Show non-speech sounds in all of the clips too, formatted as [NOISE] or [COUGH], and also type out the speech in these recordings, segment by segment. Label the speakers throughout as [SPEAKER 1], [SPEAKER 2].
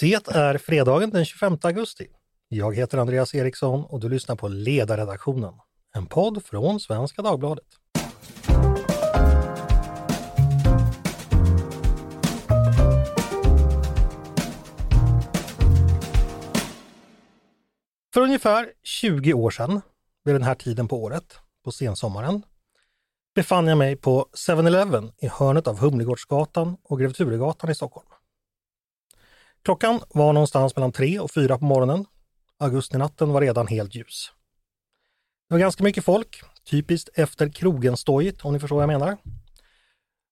[SPEAKER 1] Det är fredagen den 25 augusti. Jag heter Andreas Eriksson och du lyssnar på Ledarredaktionen, en podd från Svenska Dagbladet. För ungefär 20 år sedan, vid den här tiden på året, på sensommaren, befann jag mig på 7-Eleven i hörnet av Humlegårdsgatan och Grev Turegatan i Stockholm. Klockan var någonstans mellan tre och fyra på morgonen. Augustinatten var redan helt ljus. Det var ganska mycket folk, typiskt efter krogen-stojigt om ni förstår vad jag menar.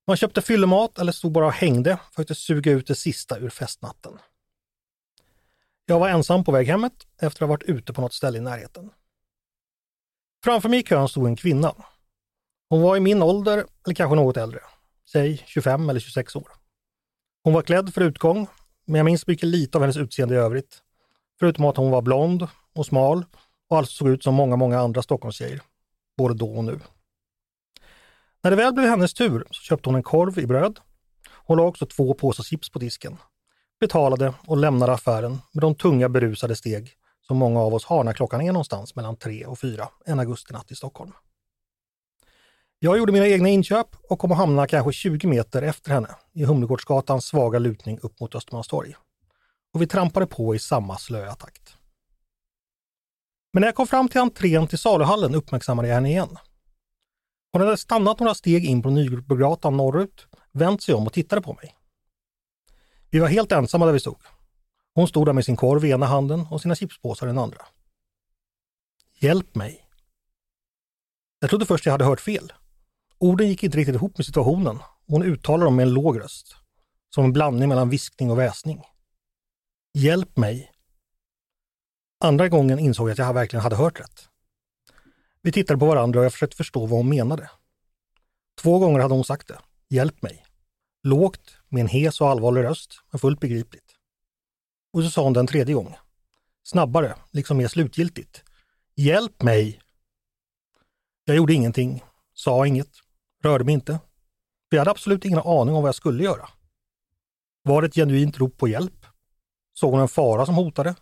[SPEAKER 1] Man köpte fyllemat eller stod bara och hängde för att suga ut det sista ur festnatten. Jag var ensam på väg hemmet efter att ha varit ute på något ställe i närheten. Framför mig i kön stod en kvinna. Hon var i min ålder, eller kanske något äldre. Säg 25 eller 26 år. Hon var klädd för utgång men jag minns mycket lite av hennes utseende i övrigt. Förutom att hon var blond och smal och alltså såg ut som många, många andra Stockholmstjejer. Både då och nu. När det väl blev hennes tur så köpte hon en korv i bröd. Hon la också två påsar chips på disken. Betalade och lämnade affären med de tunga berusade steg som många av oss har när klockan är någonstans mellan tre och fyra en augustinatt i Stockholm. Jag gjorde mina egna inköp och kom att hamna kanske 20 meter efter henne i Humlegårdsgatans svaga lutning upp mot Östermalmstorg. Och vi trampade på i samma slöa takt. Men när jag kom fram till entrén till saluhallen uppmärksammade jag henne igen. Hon hade stannat några steg in på Nybrogatan norrut, vänt sig om och tittade på mig. Vi var helt ensamma där vi stod. Hon stod där med sin korv i ena handen och sina chipspåsar i den andra. Hjälp mig! Jag trodde först jag hade hört fel. Orden gick inte riktigt ihop med situationen. Hon uttalade dem med en låg röst. Som en blandning mellan viskning och väsning. Hjälp mig! Andra gången insåg jag att jag verkligen hade hört rätt. Vi tittade på varandra och jag försökte förstå vad hon menade. Två gånger hade hon sagt det. Hjälp mig! Lågt, med en hes och allvarlig röst, men fullt begripligt. Och så sa hon den tredje gången. Snabbare, liksom mer slutgiltigt. Hjälp mig! Jag gjorde ingenting, sa inget, rörde mig inte. för jag hade absolut ingen aning om vad jag skulle göra. Var det ett genuint rop på hjälp? Såg hon en fara som hotade?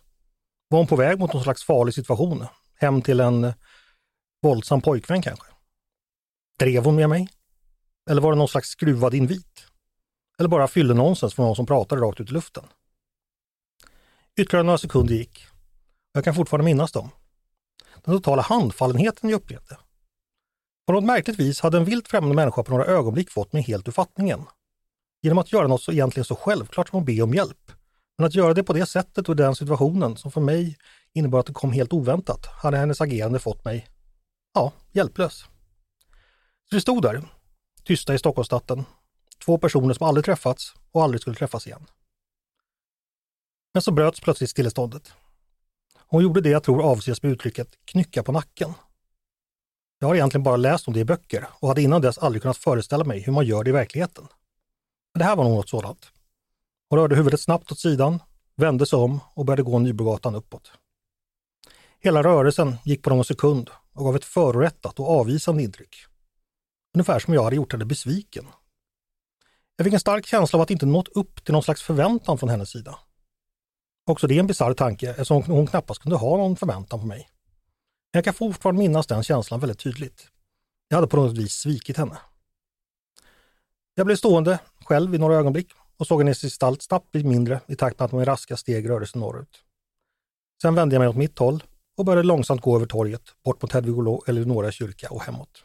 [SPEAKER 1] Var hon på väg mot någon slags farlig situation? Hem till en eh, våldsam pojkvän kanske? Drev hon med mig? Eller var det någon slags skruvad invit? Eller bara fyllenonsens från någon som pratade rakt ut i luften? Ytterligare några sekunder gick. Jag kan fortfarande minnas dem. Den totala handfallenheten jag upplevde. På något märkligt vis hade en vilt främmande människa på några ögonblick fått mig helt ur fattningen. Genom att göra något så egentligen så självklart som att be om hjälp. Men att göra det på det sättet och i den situationen som för mig innebar att det kom helt oväntat, hade hennes agerande fått mig, ja, hjälplös. Så vi stod där, tysta i Stockholmsnatten, Två personer som aldrig träffats och aldrig skulle träffas igen. Men så bröts plötsligt stilleståndet. Hon gjorde det jag tror avses med uttrycket knycka på nacken. Jag har egentligen bara läst om det i böcker och hade innan dess aldrig kunnat föreställa mig hur man gör det i verkligheten. Men det här var nog något sådant. Hon rörde huvudet snabbt åt sidan, vände sig om och började gå Nybrogatan uppåt. Hela rörelsen gick på någon sekund och gav ett förorättat och avvisande intryck. Ungefär som jag hade gjort henne besviken. Jag fick en stark känsla av att inte nått upp till någon slags förväntan från hennes sida. Också det är en bisarr tanke eftersom hon knappast kunde ha någon förväntan på mig. Jag kan fortfarande minnas den känslan väldigt tydligt. Jag hade på något vis svikit henne. Jag blev stående själv i några ögonblick och såg hennes gestalt snabbt bli mindre i takt med att min raska steg rörde sig norrut. Sen vände jag mig åt mitt håll och började långsamt gå över torget, bort mot Hedvig och Eleonora kyrka och hemåt.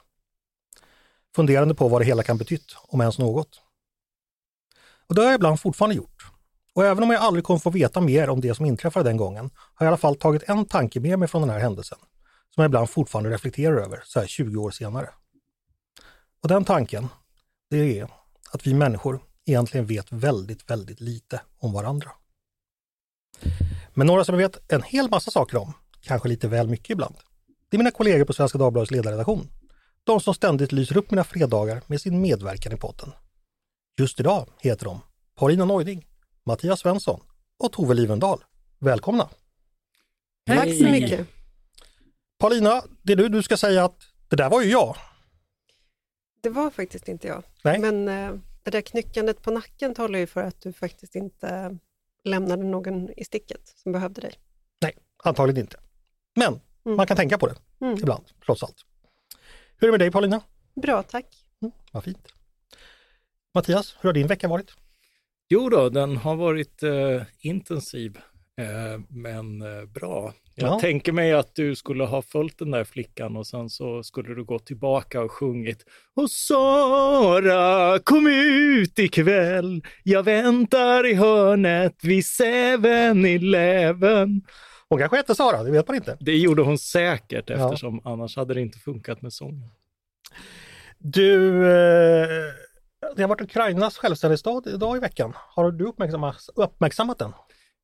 [SPEAKER 1] Funderande på vad det hela kan betytt, om ens något. Och det har jag ibland fortfarande gjort. Och även om jag aldrig kommer få veta mer om det som inträffade den gången, har jag i alla fall tagit en tanke med mig från den här händelsen som jag ibland fortfarande reflekterar över så här 20 år senare. Och den tanken, det är att vi människor egentligen vet väldigt, väldigt lite om varandra. Men några som jag vet en hel massa saker om, kanske lite väl mycket ibland, det är mina kollegor på Svenska Dagbladets ledarredaktion. De som ständigt lyser upp mina fredagar med sin medverkan i podden. Just idag heter de Paulina Neuding, Mattias Svensson och Tove Livendal. Välkomna!
[SPEAKER 2] Tack så mycket!
[SPEAKER 1] Paulina, det är du, du ska säga att det där var ju jag.
[SPEAKER 2] Det var faktiskt inte jag.
[SPEAKER 1] Nej.
[SPEAKER 2] Men eh, det där knyckandet på nacken talar ju för att du faktiskt inte lämnade någon i sticket som behövde dig.
[SPEAKER 1] Nej, antagligen inte. Men
[SPEAKER 2] Mm.
[SPEAKER 1] man kan tänka på det
[SPEAKER 2] Mm.
[SPEAKER 1] ibland, trots allt. Hur är det med dig Paulina?
[SPEAKER 2] Bra, tack.
[SPEAKER 1] Mm, vad fint. Mattias, hur har din vecka varit?
[SPEAKER 3] Jo då, den har varit eh, intensiv, eh, men eh, bra. Jag
[SPEAKER 1] Ja.
[SPEAKER 3] tänker mig att du skulle ha följt den där flickan och sen så skulle du gå tillbaka och sjungit Och Sara, kom ut ikväll, jag väntar i hörnet vid 7-Eleven.
[SPEAKER 1] Hon kanske hette Sara, det vet man inte.
[SPEAKER 3] Det gjorde hon säkert
[SPEAKER 1] Ja.
[SPEAKER 3] eftersom annars hade det inte funkat med sången.
[SPEAKER 1] Du, eh, det har varit Ukrainas självständighetsdag idag i veckan. Har du uppmärksammat, uppmärksammat den?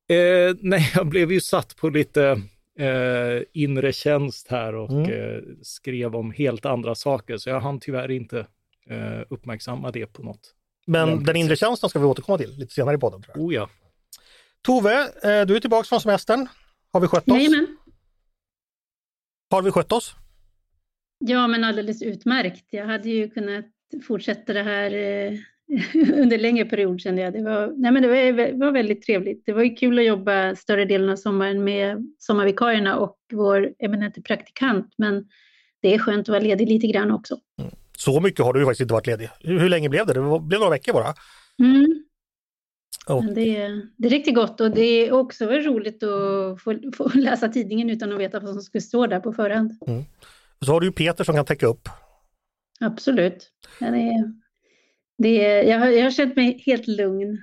[SPEAKER 3] Eh, nej, jag blev ju satt på lite eh, inre tjänst här och
[SPEAKER 1] Mm.
[SPEAKER 3] eh, skrev om helt andra saker, så jag hann tyvärr inte eh, uppmärksamma det på något.
[SPEAKER 1] Men
[SPEAKER 3] Lämpligt
[SPEAKER 1] den inre tjänsten ska vi återkomma till lite senare i podden. Tror jag.
[SPEAKER 3] Oh ja.
[SPEAKER 1] Tove, eh, du är tillbaka från semestern. Har vi skött oss?
[SPEAKER 4] Jajamän.
[SPEAKER 1] Har vi skött oss?
[SPEAKER 4] Ja, men alldeles utmärkt. Jag hade ju kunnat fortsätta det här eh, [LAUGHS] under längre period kände jag. Det var, nej, men det var, det var väldigt trevligt. Det var ju kul att jobba större delen av sommaren med sommarvikarierna och vår eminente praktikant, men det är skönt att vara ledig lite grann också.
[SPEAKER 1] Så mycket har du faktiskt inte varit ledig. Hur, hur länge blev det? Det var- blev några veckor bara.
[SPEAKER 4] Mm.
[SPEAKER 1] Och,
[SPEAKER 4] Men det, det är riktigt gott och det är också roligt att få, få läsa tidningen utan att veta vad som skulle stå där på förhand.
[SPEAKER 1] så har du Peter som kan täcka upp.
[SPEAKER 4] Absolut. Det, är- det, jag, har, jag har känt mig helt lugn.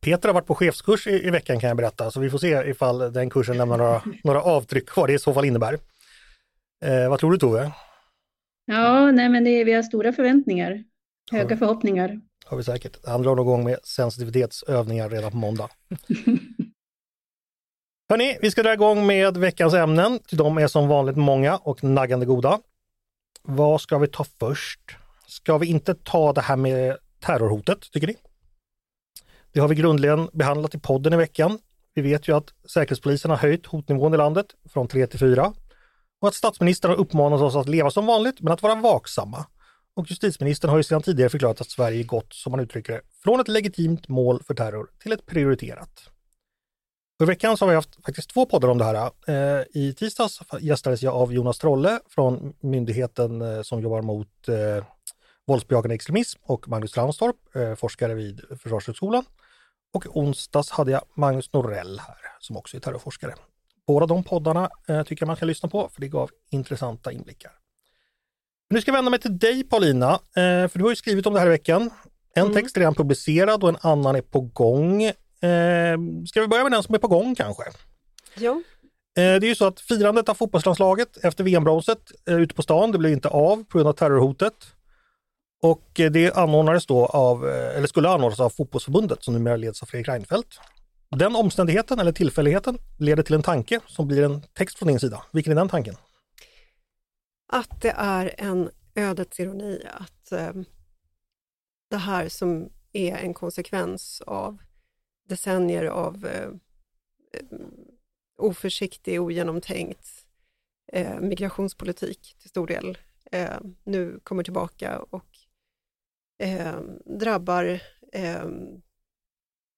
[SPEAKER 1] Peter har varit på chefskurs i, i veckan kan jag berätta, så vi får se ifall den kursen lämnar några, [LAUGHS] några avtryck, vad det i så fall innebär. Eh, vad tror du Tove?
[SPEAKER 4] Ja, nej, men det, vi har stora förväntningar, höga
[SPEAKER 1] Ja.
[SPEAKER 4] förhoppningar.
[SPEAKER 1] Har vi säkert. Han drar nog igång med sensitivitetsövningar redan på måndag. [LAUGHS] Hörni, vi ska dra igång med veckans ämnen. De är som vanligt många och naggande goda. Vad ska vi ta först? Ska vi inte ta det här med terrorhotet, tycker ni? Det har vi grundligen behandlat i podden i veckan. Vi vet ju att Säkerhetspolisen har höjt hotnivån i landet från 3 till 4 och att statsministern har uppmanat oss att leva som vanligt men att vara vaksamma. Och justitieministern har ju sedan tidigare förklarat att Sverige gått, som man uttrycker det, från ett legitimt mål för terror till ett prioriterat. Och I veckan så har vi haft faktiskt två poddar om det här. Eh, I tisdags gästades jag av Jonas Trolle från myndigheten eh, som jobbar mot eh, våldsbejakande extremism och Magnus Ranstorp, eh, forskare vid Försvarshögskolan. Och i onsdags hade jag Magnus Norell här som också är terrorforskare. Båda de poddarna eh, tycker jag man ska lyssna på för det gav intressanta inblickar. Nu ska jag vända mig till dig Paulina, eh, för du har ju skrivit om det här i veckan. En
[SPEAKER 2] Mm.
[SPEAKER 1] text är redan publicerad och en annan är på gång. Ska vi börja med den som är på gång kanske? Eh, Det är ju så att firandet av fotbollslandslaget efter VM-bronset ute på stan, det blev inte av på grund av terrorhotet. Och eh, det anordnades då av, eh, eller skulle anordnas av fotbollsförbundet som numera leds av Fredrik Reinfeldt. Den omständigheten eller tillfälligheten leder till en tanke som blir en text från din sida. Vilken är den tanken?
[SPEAKER 2] att det är en ödets ironi att eh, det här som är en konsekvens av decennier av eh, eh oförsiktig, ogenomtänkt eh, migrationspolitik till stor del eh, nu kommer tillbaka och eh, drabbar, eh,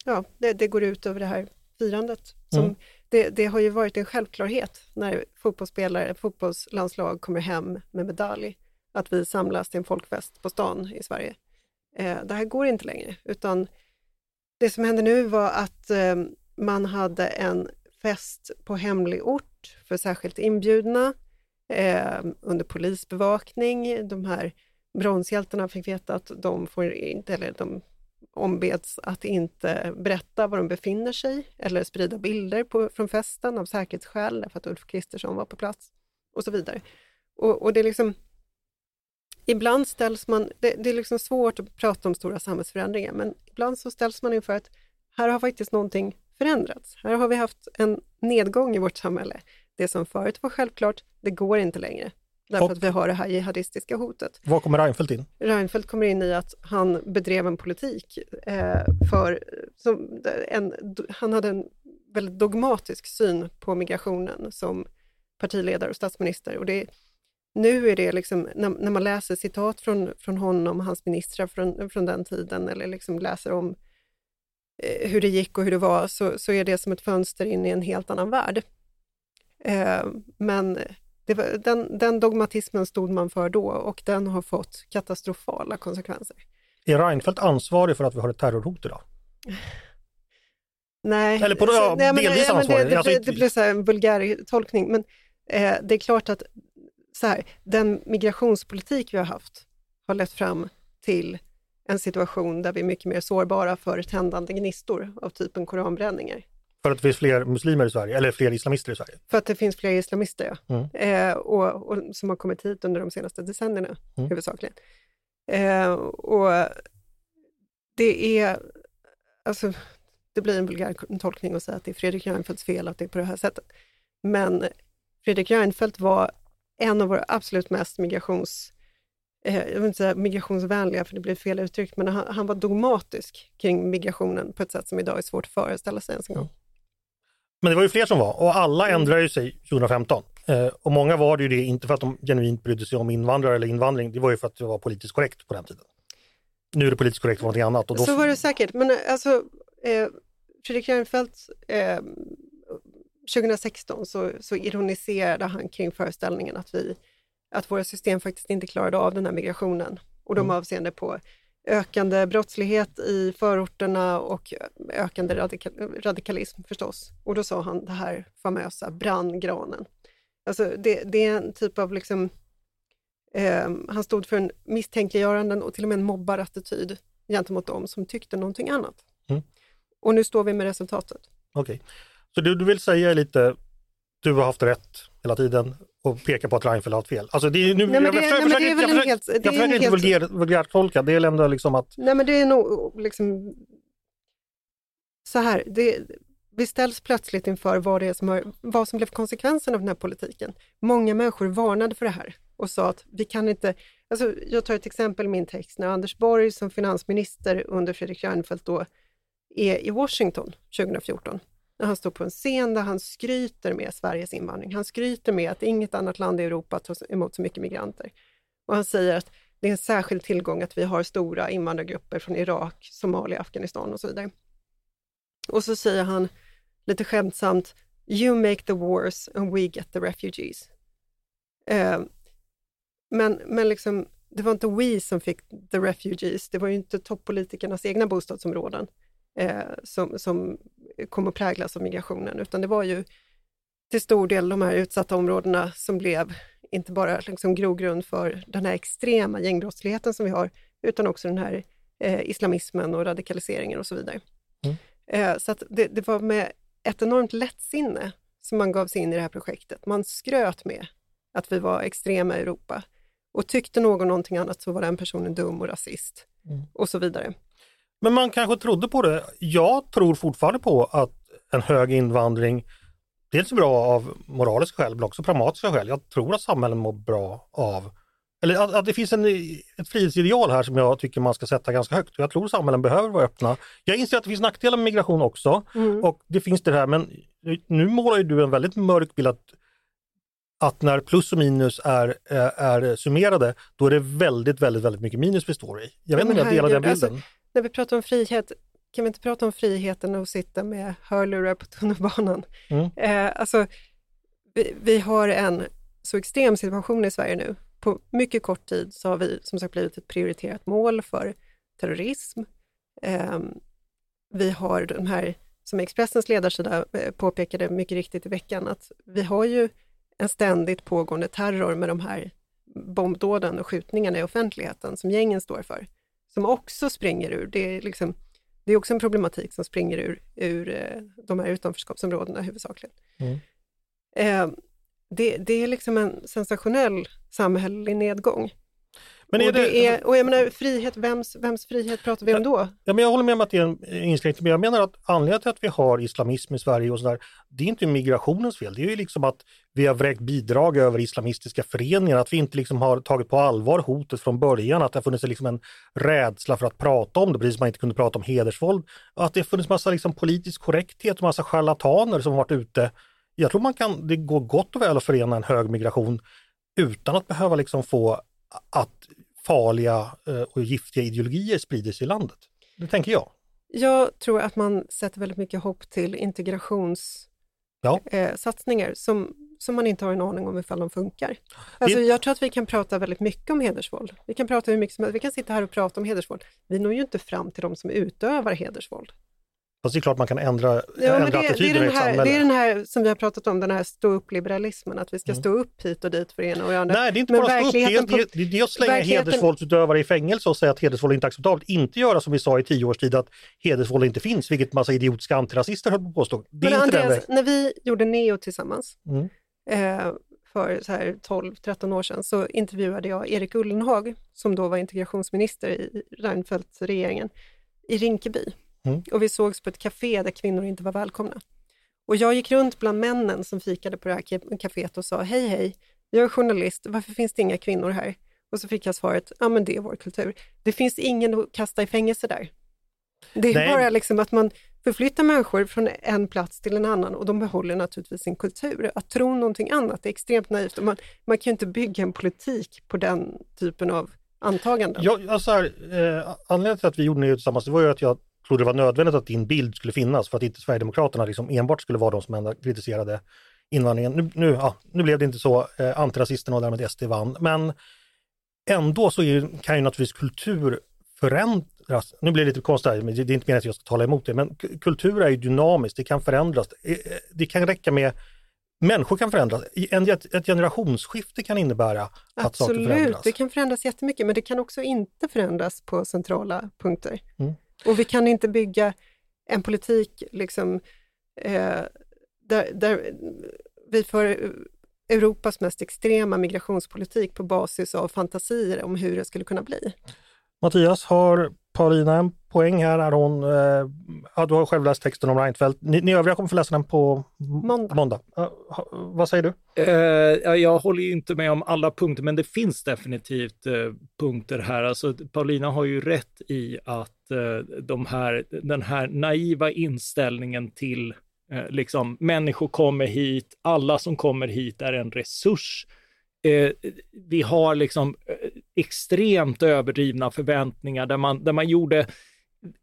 [SPEAKER 2] ja, det, det går ut över det här firandet. Som,
[SPEAKER 1] Mm.
[SPEAKER 2] det, det har ju varit en självklarhet när fotbollsspelare, fotbollslandslag kommer hem med medalj, att vi samlas till en folkfest på stan i Sverige. Eh, det här går inte längre, utan det som hände nu var att eh, man hade en fest på hemlig ort för särskilt inbjudna eh, under polisbevakning. De här bronshjältarna fick veta att de får inte, eller de ombeds att inte berätta var de befinner sig eller sprida bilder på, från festen av säkerhetsskäl, därför att Ulf Kristersson var på plats och så vidare. Och, och det är liksom, ibland ställs man, det, det är liksom svårt att prata om stora samhällsförändringar, men ibland så ställs man inför att här har faktiskt någonting förändrats. Här har vi haft en nedgång i vårt samhälle. Det som förut var självklart, det går inte längre. Därför att vi har det här jihadistiska hotet.
[SPEAKER 1] Var kommer Reinfeldt in?
[SPEAKER 2] Reinfeldt kommer in i att han bedrev en politik eh, för, som en, han hade en väldigt dogmatisk syn på migrationen som partiledare och statsminister. Och det, nu är det liksom, när, när man läser citat från, från honom och hans ministrar från, från den tiden, eller liksom läser om eh, hur det gick och hur det var, så, så är det som ett fönster in i en helt annan värld. Eh, men var, den, den dogmatismen stod man för då och den har fått katastrofala konsekvenser.
[SPEAKER 1] Är Reinfeldt ansvarig för att vi har ett terrorhot idag?
[SPEAKER 2] Nej,
[SPEAKER 1] Eller på, ja,
[SPEAKER 2] nej, men,
[SPEAKER 1] delvis
[SPEAKER 2] men
[SPEAKER 1] ansvarig.
[SPEAKER 2] det, det,
[SPEAKER 1] Alltså,
[SPEAKER 2] blir- det blir så här en vulgär tolkning, men eh, det är klart att så här, den migrationspolitik vi har haft har lett fram till en situation där vi är mycket mer sårbara för tändande gnistor av typen koranbränningar.
[SPEAKER 1] För att det finns fler muslimer i Sverige, eller fler islamister i Sverige.
[SPEAKER 2] För att det finns fler islamister ja.
[SPEAKER 1] Mm.
[SPEAKER 2] eh, och, och, som har kommit hit under de senaste decennierna
[SPEAKER 1] Mm.
[SPEAKER 2] huvudsakligen. Eh, och det är, alltså, det blir en vulgär tolkning att säga att det är Fredrik Reinfeldts fel att det är på det här sättet. Men Fredrik Reinfeldt var en av våra absolut mest migrations, eh, jag vill inte säga migrationsvänliga för det blir fel uttryck, men han, han var dogmatisk kring migrationen på ett sätt som idag är svårt att föreställa sig ens en gång.
[SPEAKER 1] Men det var ju fler som var och alla
[SPEAKER 2] Mm.
[SPEAKER 1] ändrade ju sig 2015. Eh, och många var det ju det, inte för att de genuint brydde sig om invandrare eller invandring, det var ju för att det var politiskt korrekt på den tiden. Nu är det politiskt korrekt för någonting annat. Och då,
[SPEAKER 2] Så var det säkert, men eh, alltså eh, Fredrik Reinfeldt eh, 2016 så, så ironiserade han kring föreställningen att, vi, att våra system faktiskt inte klarade av den här migrationen och de
[SPEAKER 1] Mm.
[SPEAKER 2] avseende på ökande brottslighet i förorterna och ökande radika, radikalism förstås. Och då sa han det här famösa brandgranen. Alltså det, det är en typ av liksom, eh, han stod för en misstänkliggöranden och till och med en mobbarattityd gentemot dem som tyckte någonting annat.
[SPEAKER 1] Mm.
[SPEAKER 2] Och nu står vi med resultatet.
[SPEAKER 1] Okej. Så det du vill säga är lite, du har haft rätt hela tiden och peka på att Reinfeldt har haft fel. Alltså det är nu,
[SPEAKER 2] Nej, men
[SPEAKER 1] jag
[SPEAKER 2] det- nej,
[SPEAKER 1] jag försöker,
[SPEAKER 2] helt- det
[SPEAKER 1] jag
[SPEAKER 2] är
[SPEAKER 1] försöker inte
[SPEAKER 2] helt-
[SPEAKER 1] vulgär, vulgärtolka, det är ändå liksom att
[SPEAKER 2] Nej men det är nog liksom så här, det, vi ställs plötsligt inför vad, det är som har, vad som blev konsekvensen av den här politiken. Många människor varnade för det här och sa att vi kan inte, alltså jag tar ett exempel i min text, när Anders Borg som finansminister under Fredrik Reinfeldt då är i Washington 2014, när han står på en scen där han skryter med Sveriges invandring. Han skryter med att inget annat land i Europa tar emot så mycket migranter. Och han säger att det är en särskild tillgång att vi har stora invandrargrupper från Irak, Somalia, Afghanistan och så vidare. Och så säger han lite skämtsamt, you make the wars and we get the refugees. Eh, men, men liksom, det var inte we som fick the refugees, det var ju inte toppolitikernas egna bostadsområden eh, som, som kom att präglas av migrationen, utan det var ju till stor del de här utsatta områdena som blev inte bara liksom grogrund för den här extrema gängbrottsligheten som vi har, utan också den här eh, islamismen och radikaliseringen och så vidare.
[SPEAKER 1] Mm.
[SPEAKER 2] Eh, så det, det var med ett enormt lättsinne som man gav sig in i det här projektet. Man skröt med att vi var extrema i Europa och tyckte någon någonting annat så var den personen dum och rasist
[SPEAKER 1] Mm.
[SPEAKER 2] och så vidare.
[SPEAKER 1] Men man kanske trodde på det. Jag tror fortfarande på att en hög invandring dels är bra av moraliska skäl men också pragmatiska skäl. Jag tror att samhällen mår bra av eller att, att det finns en, ett frihetsideal här som jag tycker man ska sätta ganska högt. Jag tror att samhällen behöver vara öppna. Jag inser att det finns nackdelar med migration också
[SPEAKER 2] Mm.
[SPEAKER 1] och det finns det här men nu målar ju du en väldigt mörk bild att, att när plus och minus är, är, är summerade då är det väldigt, väldigt, väldigt mycket minus vi står i. Jag vet inte om jag delar den
[SPEAKER 2] alltså,
[SPEAKER 1] bilden.
[SPEAKER 2] När vi pratar om frihet, kan vi inte prata om friheten att sitta med hörlurar på tunnelbanan?
[SPEAKER 1] Mm.
[SPEAKER 2] Eh, alltså, vi, vi har en så extrem situation i Sverige nu. På mycket kort tid så har vi som sagt blivit ett prioriterat mål för terrorism. Eh, vi har de här, som Expressens ledarsida eh, påpekade mycket riktigt i veckan, att vi har ju en ständigt pågående terror med de här bombdåden och skjutningarna i offentligheten som gängen står för, som också springer ur, det är, liksom, det är också en problematik som springer ur, ur eh, de här utanförskapsområdena huvudsakligen.
[SPEAKER 1] Mm.
[SPEAKER 2] Eh, det, det är liksom en sensationell samhällelig nedgång.
[SPEAKER 1] Men är
[SPEAKER 2] och, det
[SPEAKER 1] det,
[SPEAKER 2] är, och jag menar, frihet, vems, vems frihet pratar vi om då?
[SPEAKER 1] Ja, men jag håller med om att det är en inskränkning, men jag menar att anledningen till att vi har islamism i Sverige och sådär, det är inte migrationens fel. Det är ju liksom att vi har vräkt bidrag över islamistiska föreningar, att vi inte liksom har tagit på allvar hotet från början, att det har funnits liksom en rädsla för att prata om det, precis som man inte kunde prata om hedersvåld. Att det har funnits massa liksom politisk korrekthet och massa charlataner som har varit ute. Jag tror man kan, det går gott och väl att förena en hög migration utan att behöva liksom få att farliga eh, och giftiga ideologier sprider sig i landet. Det tänker jag.
[SPEAKER 2] Jag tror att man sätter väldigt mycket hopp till integrationssatsningar
[SPEAKER 1] Ja.
[SPEAKER 2] som, som man inte har en aning om ifall de funkar. Alltså, jag tror att vi kan prata väldigt mycket om hedersvåld. Vi kan prata hur mycket som helst. Vi kan sitta här och prata om hedersvåld. Vi når ju inte fram till de som utövar hedersvåld.
[SPEAKER 1] Fast det är klart man kan ändra,
[SPEAKER 2] Ja,
[SPEAKER 1] ändra
[SPEAKER 2] det, det, är
[SPEAKER 1] attityder i
[SPEAKER 2] den
[SPEAKER 1] ett
[SPEAKER 2] här,
[SPEAKER 1] samhälle.
[SPEAKER 2] det är den här som vi har pratat om, den här stå upp-liberalismen, att vi ska
[SPEAKER 1] Mm.
[SPEAKER 2] stå upp hit och dit för det ena och det andra.
[SPEAKER 1] Nej, det är inte
[SPEAKER 2] Men
[SPEAKER 1] bara stå upp. Det är, det, är, det är att slänga
[SPEAKER 2] verkligheten-
[SPEAKER 1] hedersvåldsutövare i fängelse och säga att hedersvåld inte är acceptabelt. Inte göra som vi sa i tio års tid att hedersvåld inte finns, vilket massa idiotiska antirasister höll på att påstå. Det är
[SPEAKER 2] Men
[SPEAKER 1] inte den
[SPEAKER 2] Andreas, när vi gjorde Neo tillsammans
[SPEAKER 1] Mm.
[SPEAKER 2] eh, för så här 12-13 år sedan så intervjuade jag Erik Ullenhag, som då var integrationsminister i Reinfeldt-regeringen, i Rinkeby.
[SPEAKER 1] Mm.
[SPEAKER 2] Och vi sågs på ett café där kvinnor inte var välkomna. Och jag gick runt bland männen som fikade på det här ka- caféet och sa, hej hej, jag är journalist, varför finns det inga kvinnor här? Och så fick jag svaret, ja men det är vår kultur. Det finns ingen att kasta i fängelse där. Det är
[SPEAKER 1] Nej.
[SPEAKER 2] bara liksom att man förflyttar människor från en plats till en annan och de behåller naturligtvis sin kultur. Att tro någonting annat är extremt naivt och man, man kan ju inte bygga en politik på den typen av antaganden.
[SPEAKER 1] Ja, alltså här, eh, anledningen till att vi gjorde det tillsammans det var ju att jag trodde det var nödvändigt att din bild skulle finnas för att inte Sverigedemokraterna liksom enbart skulle vara de som kritiserade invandringen. Nu, nu, ja, nu blev det inte så, eh, antirasisterna och därmed SD vann, men ändå så ju- kan ju naturligtvis kultur förändras. Nu blir det lite konstigt här, men det det är inte meningen att jag ska tala emot det, men kultur är ju dynamiskt, det kan förändras. Eh, eh, Det kan räcka med Människor kan förändras. En, ett, generationsskifte kan innebära att saker
[SPEAKER 2] Absolut,
[SPEAKER 1] förändras.
[SPEAKER 2] det kan förändras jättemycket men det kan också inte förändras på centrala punkter.
[SPEAKER 1] Mm.
[SPEAKER 2] Och vi kan inte bygga en politik liksom, eh, där, där vi för Europas mest extrema migrationspolitik på basis av fantasier om hur det skulle kunna bli.
[SPEAKER 1] Mattias, har Paulina en poäng här? Är hon, eh, ja, du har själv läst texten om Reinfeldt. Ni, ni övriga kommer få läsa den på
[SPEAKER 2] Måndag.
[SPEAKER 1] Ja, ha, vad säger du?
[SPEAKER 3] Ja, jag håller ju inte med om alla punkter, men det finns definitivt eh, punkter här. Alltså, Paulina har ju rätt i att eh, de här, den här naiva inställningen till liksom, människor kommer hit, alla som kommer hit är en resurs. Eh, vi har liksom eh, extremt överdrivna förväntningar där man, där man gjorde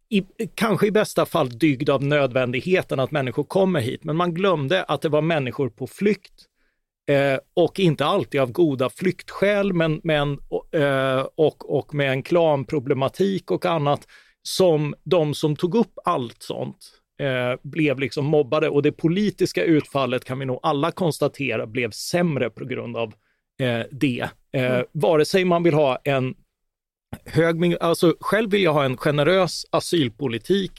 [SPEAKER 3] i, kanske i bästa fall dygd av nödvändigheten att människor kommer hit, men man glömde att det var människor på flykt eh, och inte alltid av goda flyktskäl, men, men, eh, och, och med en klanproblematik och annat som de som tog upp allt sånt eh, blev liksom mobbade. Och det politiska utfallet kan vi nog alla konstatera blev sämre på grund av eh, det. Eh, vare sig man vill ha en hög, alltså själv vill jag ha en generös asylpolitik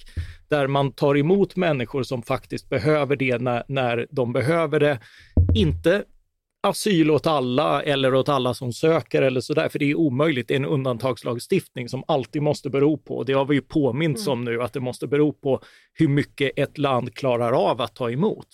[SPEAKER 3] där man tar emot människor som faktiskt behöver det när, när de behöver det. Inte asyl åt alla eller åt alla som söker eller sådär, för det är omöjligt. Det är en undantagslagstiftning som alltid måste bero på, det har vi ju påminns om nu, att det måste bero på hur mycket ett land klarar av att ta emot.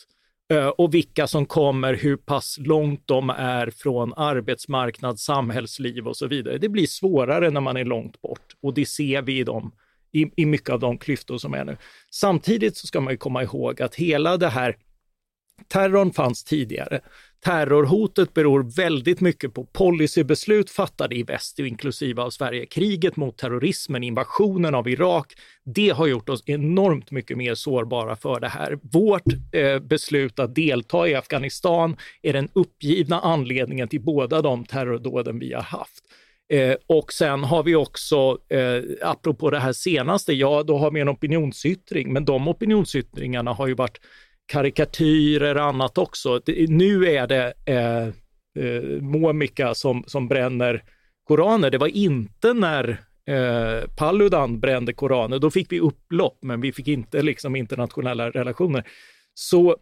[SPEAKER 3] Eh, och vilka som kommer, hur pass långt de är från arbetsmarknad, samhällsliv och så vidare. Det blir svårare när man är långt bort och det ser vi i, dem, i, i mycket av de klyftor som är nu. Samtidigt så ska man ju komma ihåg att hela det här Terrorn fanns tidigare. Terrorhotet beror väldigt mycket på policybeslut fattade i väst, inklusive av Sverige. Kriget mot terrorismen, invasionen av Irak, det har gjort oss enormt mycket mer sårbara för det här. Vårt eh, beslut att delta i Afghanistan är den uppgivna anledningen till båda de terrordåden vi har haft. Eh, och sen har vi också, eh, apropå det här senaste, ja då har vi en opinionsyttring, men de opinionsyttringarna har ju varit karikatyrer och annat också. Det, nu är det eh, eh, Momika som, som bränner koraner. Det var inte när eh, Paludan brände koraner, då fick vi upplopp, men vi fick inte liksom internationella relationer. Så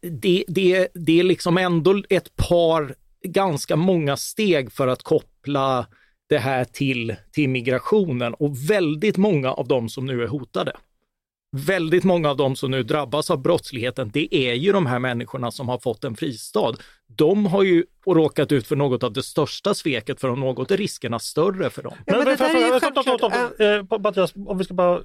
[SPEAKER 3] det, det, det är liksom ändå ett par ganska många steg för att koppla det här till, till migrationen och väldigt många av de som nu är hotade väldigt många av de som nu drabbas av brottsligheten, det är ju de här människorna som har fått en fristad. De har ju råkat ut för något av det största sveket, för om något är riskerna större för dem.
[SPEAKER 2] Ja, men det
[SPEAKER 1] får jag
[SPEAKER 2] där är ju självklart.
[SPEAKER 1] Eh, Mattias, om vi ska bara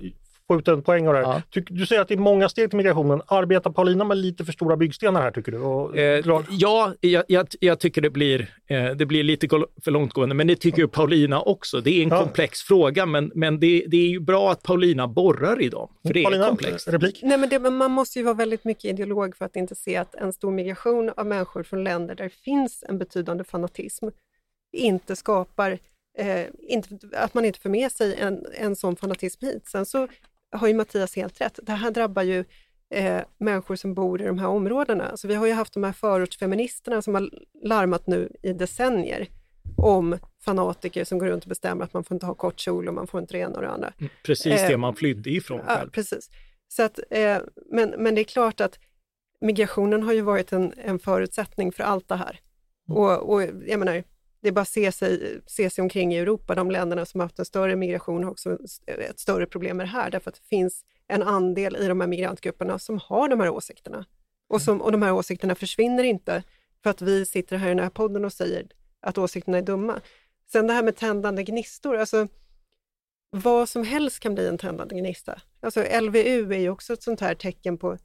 [SPEAKER 1] få ut en poäng av det här.
[SPEAKER 3] Ja.
[SPEAKER 1] Du säger att det är många steg till migrationen. Arbetar Paulina med lite för stora byggstenar här tycker du? Och
[SPEAKER 3] Eh,
[SPEAKER 1] drar-
[SPEAKER 3] ja, jag, jag, jag tycker det blir, eh, det blir lite för långtgående, men det tycker ju Paulina också. Det är en
[SPEAKER 1] Ja.
[SPEAKER 3] komplex fråga, men, men det, det är ju bra att Paulina borrar i dem, för det är
[SPEAKER 1] Paulina,
[SPEAKER 3] komplext.
[SPEAKER 1] replik?
[SPEAKER 2] Nej, men det, man måste ju vara väldigt mycket ideolog för att inte se att en stor migration av människor från länder där det finns en betydande fanatism inte skapar, eh, inte, att man inte för med sig en, en sån fanatism hit. Sen så har ju Mattias helt rätt. Det här drabbar ju eh, människor som bor i de här områdena. Så vi har ju haft de här förortsfeministerna som har larmat nu i decennier om fanatiker som går runt och bestämmer att man får inte ha kort kjol och man får inte det ena och det andra.
[SPEAKER 3] Precis
[SPEAKER 2] Eh,
[SPEAKER 3] det man flydde ifrån
[SPEAKER 2] Ja,
[SPEAKER 3] själv.
[SPEAKER 2] precis. Så att, eh, men, men det är klart att migrationen har ju varit en, en förutsättning för allt det här. Och, och jag menar, det är bara att se sig, se sig omkring i Europa, de länderna som har haft en större migration har också ett större problem med det här, därför att det finns en andel i de här migrantgrupperna som har de här åsikterna. Och, som, och de här åsikterna försvinner inte för att vi sitter här i den här podden och säger att åsikterna är dumma. Sen det här med tändande gnistor, alltså vad som helst kan bli en tändande gnista. Alltså LVU är ju också ett sånt här tecken på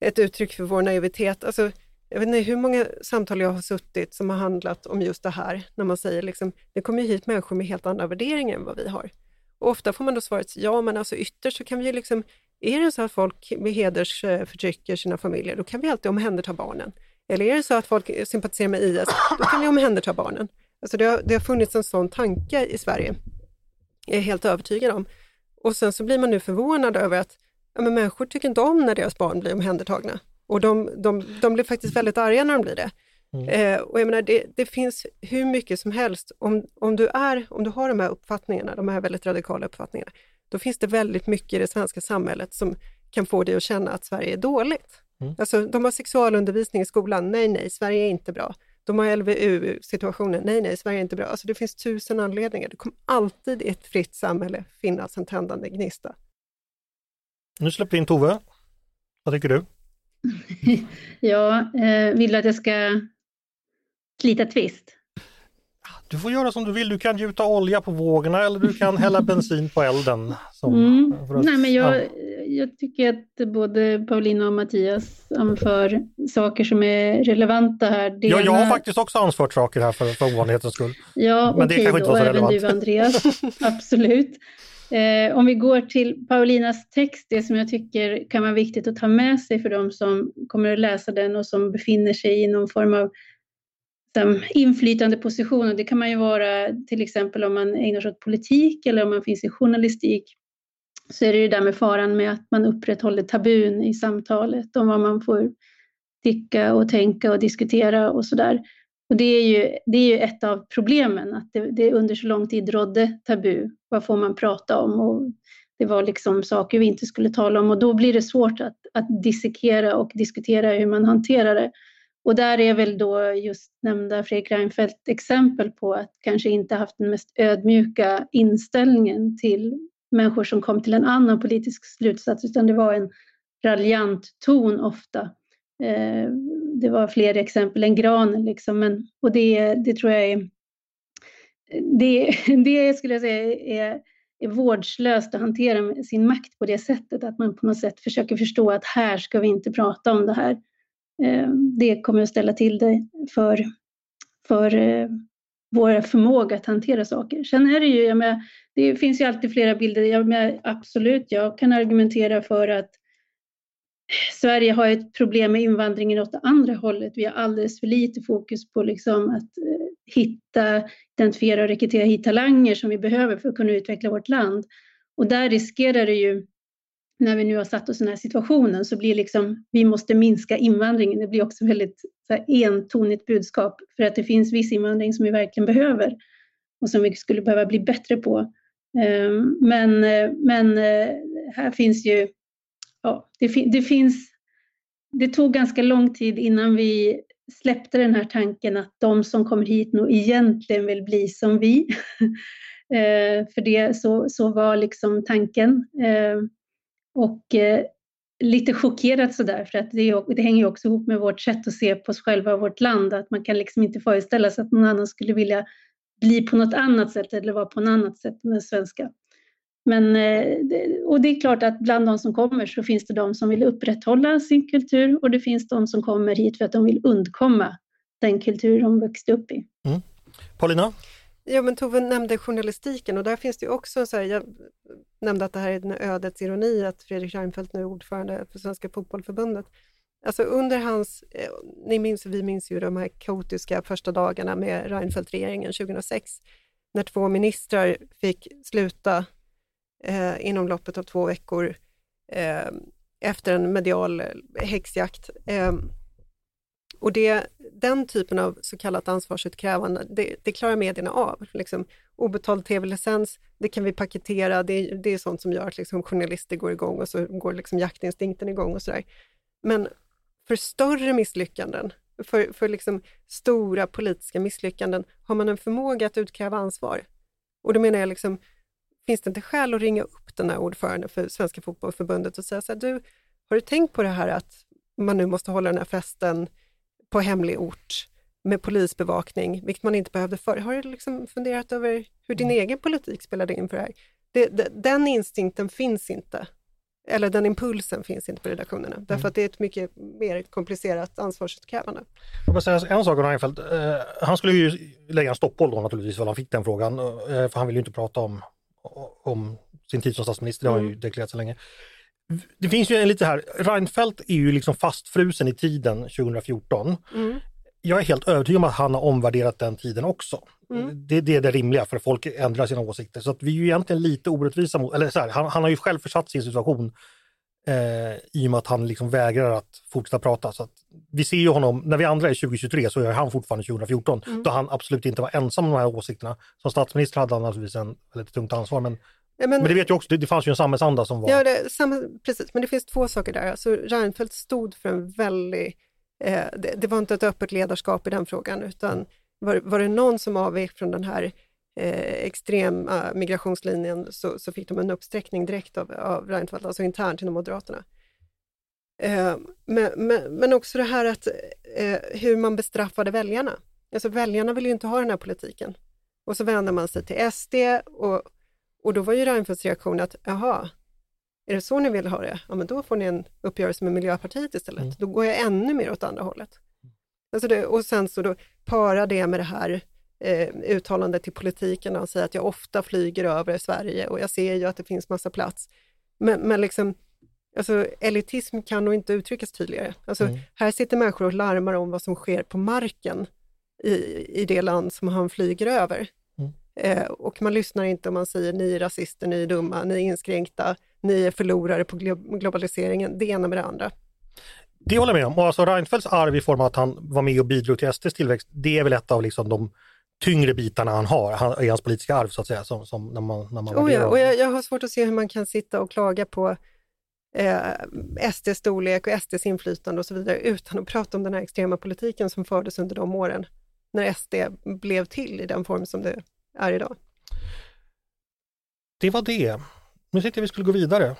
[SPEAKER 2] ett uttryck för vår naivitet. Alltså, jag vet inte hur många samtal jag har suttit som har handlat om just det här, när man säger liksom, det kommer ju hit människor med helt andra värderingar än vad vi har. Och ofta får man då svaret, ja men alltså ytterst så kan vi ju liksom, är det så att folk med heders eh, förtrycker sina familjer, då kan vi alltid omhänderta barnen. Eller är det så att folk sympatiserar med IS, då kan vi omhänderta barnen. Alltså det har, det har funnits en sån tanke i Sverige, jag är helt övertygad om. Och sen så blir man nu förvånad över att ja, men människor tycker inte om när deras barn blir omhändertagna. Och de, de, de blir faktiskt väldigt arga när de blir det. Eh, och jag menar, det, det finns hur mycket som helst. Om, om, du är, om du har de här uppfattningarna, de här väldigt radikala uppfattningarna, då finns det väldigt mycket i det svenska samhället som kan få dig att känna att Sverige är dåligt. Alltså, de har sexualundervisning i skolan, nej, nej, Sverige är inte bra. De har LVU-situationen, nej, nej, Sverige är inte bra. Alltså, det finns tusen anledningar. Det kommer alltid i ett fritt samhälle finnas en tändande gnista.
[SPEAKER 1] Nu släpper vi in Tove. Vad tycker du? [LAUGHS]
[SPEAKER 4] Ja, eh, vill du att jag ska slita tvist?
[SPEAKER 1] Du får göra som du vill. Du kan gjuta olja på vågorna eller du kan hälla [LAUGHS] bensin på elden. Som,
[SPEAKER 4] Mm.
[SPEAKER 1] att-
[SPEAKER 4] Nej, men jag,
[SPEAKER 1] ja.
[SPEAKER 4] jag tycker att både Paulina och Mattias anför saker som är relevanta här. Det
[SPEAKER 1] Ja, jag har faktiskt också ansvarat saker här för, för ovanlighetens skull.
[SPEAKER 4] Ja,
[SPEAKER 1] Men det
[SPEAKER 4] okej
[SPEAKER 1] kanske inte var så
[SPEAKER 4] och även
[SPEAKER 1] relevant.
[SPEAKER 4] du Andreas. [LAUGHS] Absolut. Eh, om vi går till Paulinas text, det som jag tycker kan vara viktigt att ta med sig för de som kommer att läsa den och som befinner sig i någon form av som, inflytande position. Och det kan man ju vara till exempel om man ägnar sig åt politik eller om man finns i journalistik. Så är det ju där med faran med att man upprätthåller tabun i samtalet om vad man får tycka och tänka och diskutera och sådär. Och det är ju, det är ju ett av problemen, att det, det under så lång tid rådde tabu. Vad får man prata om? Och det var liksom saker vi inte skulle tala om och då blir det svårt att, att dissekera och diskutera hur man hanterar det. Och där är väl då just nämnda Fredrik Reinfeldt exempel på att kanske inte haft den mest ödmjuka inställningen till människor som kom till en annan politisk slutsats, utan det var en raljant ton ofta. Eh, det var fler exempel än granen, liksom, men, och det, det tror jag är det, [LAUGHS] det skulle jag säga är, är vårdslöst att hantera sin makt på det sättet, att man på något sätt försöker förstå att här ska vi inte prata om det här. Eh, det kommer att ställa till det för, för eh, vår förmåga att hantera saker. Sen är det ju, jag menar, det finns ju alltid flera bilder. Jag menar, absolut, jag kan argumentera för att Sverige har ett problem med invandringen åt det andra hållet. Vi har alldeles för lite fokus på liksom att eh, hitta, identifiera och rekrytera hit talanger som vi behöver för att kunna utveckla vårt land. Och där riskerar det ju, när vi nu har satt oss i den här situationen, så blir liksom, vi måste minska invandringen. Det blir också väldigt så här, entonigt budskap för att det finns viss invandring som vi verkligen behöver och som vi skulle behöva bli bättre på. Ehm, men, eh, men eh, här finns ju ja, det, fin- det finns, det tog ganska lång tid innan vi släppte den här tanken att de som kommer hit nog egentligen vill bli som vi. [LAUGHS] eh, för det, så, så var liksom tanken. Eh, och eh, lite chockerat sådär, för att det, det hänger ju också ihop med vårt sätt att se på oss själva och vårt land, att man kan liksom inte föreställa sig att någon annan skulle vilja bli på något annat sätt eller vara på något annat sätt än den svenska. Men, eh, och det är klart att bland de som kommer så finns det de som vill upprätthålla sin kultur och det finns de som kommer hit för att de vill undkomma den kultur de växte upp i. Mm.
[SPEAKER 1] Paulina?
[SPEAKER 2] Ja, men Tove nämnde journalistiken och där finns det ju också, så här, jag nämnde att det här är en ödets ironi att Fredrik Reinfeldt nu är ordförande för Svenska Fotbollförbundet. Alltså under hans, eh, ni minns, vi minns ju de här kaotiska första dagarna med Reinfeldt-regeringen 2006, när två ministrar fick sluta eh, inom loppet av två veckor eh, efter en medial eh, häxjakt. Eh, och det, den typen av så kallat ansvarsutkrävande, det, det klarar medierna av. Liksom, obetald tv-licens, det kan vi paketera, det, det är sånt som gör att liksom, journalister går igång och så går liksom, jaktinstinkten igång och sådär. Men för större misslyckanden, för, för liksom stora politiska misslyckanden, har man en förmåga att utkräva ansvar. Och då menar jag, liksom, finns det inte skäl att ringa upp den här ordföranden för Svenska Fotbollförbundet och säga så här, du, har du tänkt på det här att man nu måste hålla den här festen på hemlig ort med polisbevakning, vilket man inte behövde förr. Har du liksom funderat över hur din mm. egen politik spelade in för det här? Det, det, den instinkten finns inte, eller den impulsen finns inte på redaktionerna, mm. därför att det är ett mycket mer komplicerat ansvarsutkrävande.
[SPEAKER 1] Jag vill säga en sak om Reinfeldt. Eh, han skulle ju lägga en stoppboll då naturligtvis, för han fick den frågan, eh, för han vill ju inte prata om, om sin tid som statsminister, det har ju mm. deklarerat så länge det finns ju en lite här, Reinfeldt är ju liksom fastfrusen i tiden 2014. Mm. Jag är helt övertygad om att han har omvärderat den tiden också. Mm. Det, det, är det rimliga för folk ändrar sina åsikter. Så att vi är ju egentligen lite orättvisa mot, eller så här, han, han, har ju själv försatt sin situation eh, i och med att han liksom vägrar att fortsätta prata. Så att vi ser ju honom, när vi andra är 2023 så är han fortfarande 2014, mm. då han absolut inte var ensam om de här åsikterna. Som statsminister hade han naturligtvis en väldigt tungt ansvar, men men, men, det vet jag också, det, det fanns ju en samhällsanda som var...
[SPEAKER 2] Ja, det, samma, precis, men det finns två saker där. Alltså, Reinfeldt stod för en väldigt... Eh, det, det, var inte ett öppet ledarskap i den frågan, utan var, var det någon som avvek från den här eh, extrema migrationslinjen så, så, fick de en uppsträckning direkt av, av Reinfeldt, alltså internt inom Moderaterna. Eh, men, men, men, också det här att eh, hur man bestraffade väljarna. Alltså väljarna vill ju inte ha den här politiken. Och så vänder man sig till SD och och då var ju Reinfeldts reaktion att, jaha, är det så ni vill ha det? Ja, men då får ni en uppgörelse med Miljöpartiet istället. Mm. Då går jag ännu mer åt andra hållet. Alltså det, och sen så då para det med det här eh, uttalandet till politiken och säga att jag ofta flyger över Sverige och jag ser ju att det finns massa plats. Men, men liksom, alltså, elitism kan nog inte uttryckas tydligare. Alltså, mm. Här sitter människor och larmar om vad som sker på marken i, i det land som han flyger över. Eh, och man lyssnar inte om man säger ni är rasister, ni är dumma, ni är inskränkta, ni är förlorare på globaliseringen, det ena med det andra.
[SPEAKER 1] Det håller jag med om. Och alltså Reinfeldts arv i form av att han var med och bidrog till SDs tillväxt, det är väl ett av liksom de tyngre bitarna han har i hans politiska arv så att säga. Som, som när man, när man
[SPEAKER 2] oh ja, och jag, jag, har svårt att se hur man kan sitta och klaga på eh, SDs storlek och SDs inflytande och så vidare utan att prata om den här extrema politiken som fördes under de åren när SD blev till i den form som det är idag.
[SPEAKER 1] Det var det. Nu tänkte jag vi skulle gå vidare. Eh,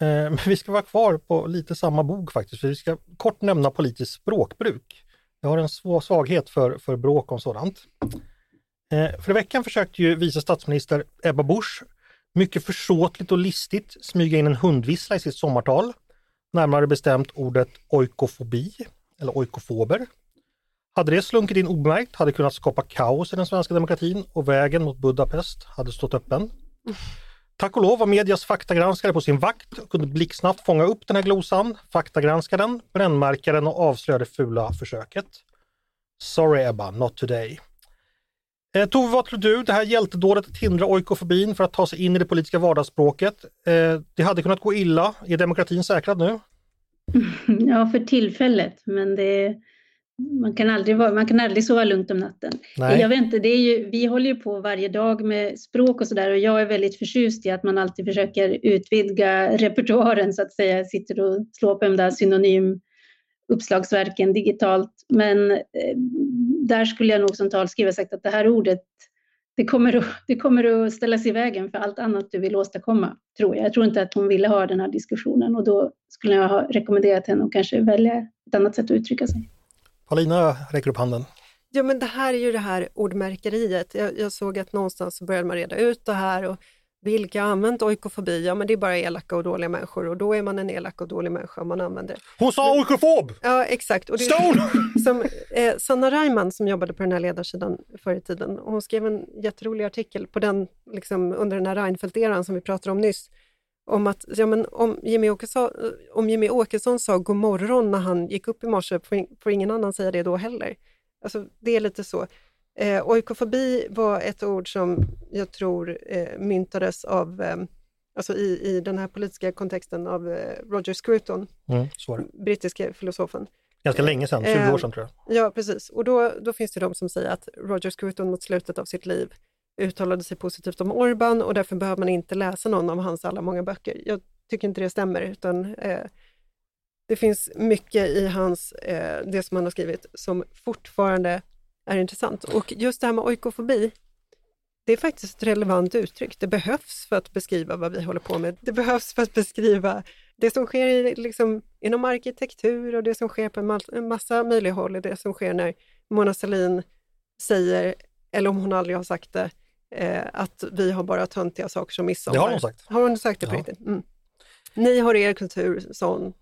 [SPEAKER 1] men vi ska vara kvar på lite samma bok faktiskt, för vi ska kort nämna politiskt språkbruk. Jag har en svaghet för, för bråk om sådant. Eh, för för veckan försökte ju vice statsminister Ebba Busch mycket försåtligt och listigt smyga in en hundvissla i sitt sommartal. Närmare bestämt ordet oikofobi, eller oikofober. Hade det slunkit in obemärkt hade det kunnat skapa kaos i den svenska demokratin och vägen mot Budapest hade stått öppen. Tack och lov var medias faktagranskare på sin vakt och kunde blixtsnabbt fånga upp den här glosan, faktagranska den, brännmärka den och avslöja det fula försöket. Sorry Ebba, not today. Eh, Tove, vad tror du? Det här hjältedådet att hindra oikofobin för att ta sig in i det politiska vardagsspråket. Eh, det hade kunnat gå illa. Är demokratin säkrad nu? [LAUGHS]
[SPEAKER 4] Ja, för tillfället, men det man kan aldrig, vara, man kan aldrig sova lugnt om natten. Nej. Jag vet inte, det är ju, vi håller ju på varje dag med språk och sådär och jag är väldigt förtjust i att man alltid försöker utvidga [LAUGHS] repertoaren så att säga, sitter och slår på de där synonymuppslagsverken digitalt. Men eh, där skulle jag nog som talskrivare sagt att det här ordet det kommer, att, det kommer att ställas i vägen för allt annat du vill åstadkomma, tror jag. Jag tror inte att hon ville ha den här diskussionen och då skulle jag ha rekommenderat henne att kanske välja ett annat sätt att uttrycka sig.
[SPEAKER 1] Paulina räcker upp handen.
[SPEAKER 2] Ja, men det här är ju det här ordmärkeriet. Jag, jag såg att någonstans började man reda ut det här och vilka har använt oikofobi? Ja, men det är bara elaka och dåliga människor och då är man en elak och dålig människa om man använder det.
[SPEAKER 1] Hon sa oikofob!
[SPEAKER 2] Ja, exakt. Och det,
[SPEAKER 1] Stone! [LAUGHS]
[SPEAKER 2] som, eh, Sanna Reimann som jobbade på den här ledarsidan förr i tiden, hon skrev en jätterolig artikel på den, liksom, under den här Reinfeldt-eran som vi pratade om nyss, om att ja, men om, Jimmy Åkesson, om Jimmy Åkesson sa god morgon när han gick upp i morse, får, får ingen annan säga det då heller. Alltså, det är lite så. Eh, oikofobi var ett ord som jag tror eh, myntades av, eh, alltså i, i den här politiska kontexten av eh, Roger Scruton,
[SPEAKER 1] Mm,
[SPEAKER 2] brittiske filosofen.
[SPEAKER 1] Ganska länge sedan, 20
[SPEAKER 2] Eh,
[SPEAKER 1] år sedan tror jag.
[SPEAKER 2] Ja, precis. Och då, då finns det de som säger att Roger Scruton mot slutet av sitt liv uttalade sig positivt om Orban och därför behöver man inte läsa någon av hans alla många böcker. Jag tycker inte det stämmer, utan eh, det finns mycket i hans, eh, det som han har skrivit som fortfarande är intressant. Och just det här med oikofobi, det är faktiskt ett relevant uttryck. Det behövs för att beskriva vad vi håller på med. Det behövs för att beskriva det som sker i, liksom, inom arkitektur och det som sker på en, ma- en massa möjliga håll. Det som sker när Mona Sahlin säger, eller om hon aldrig har sagt det, eh, att vi har bara töntiga saker som midsommar.
[SPEAKER 1] Det har hon sagt.
[SPEAKER 2] Har hon sagt det på
[SPEAKER 1] Ja.
[SPEAKER 2] riktigt? Mm. Ni har er kultur, hon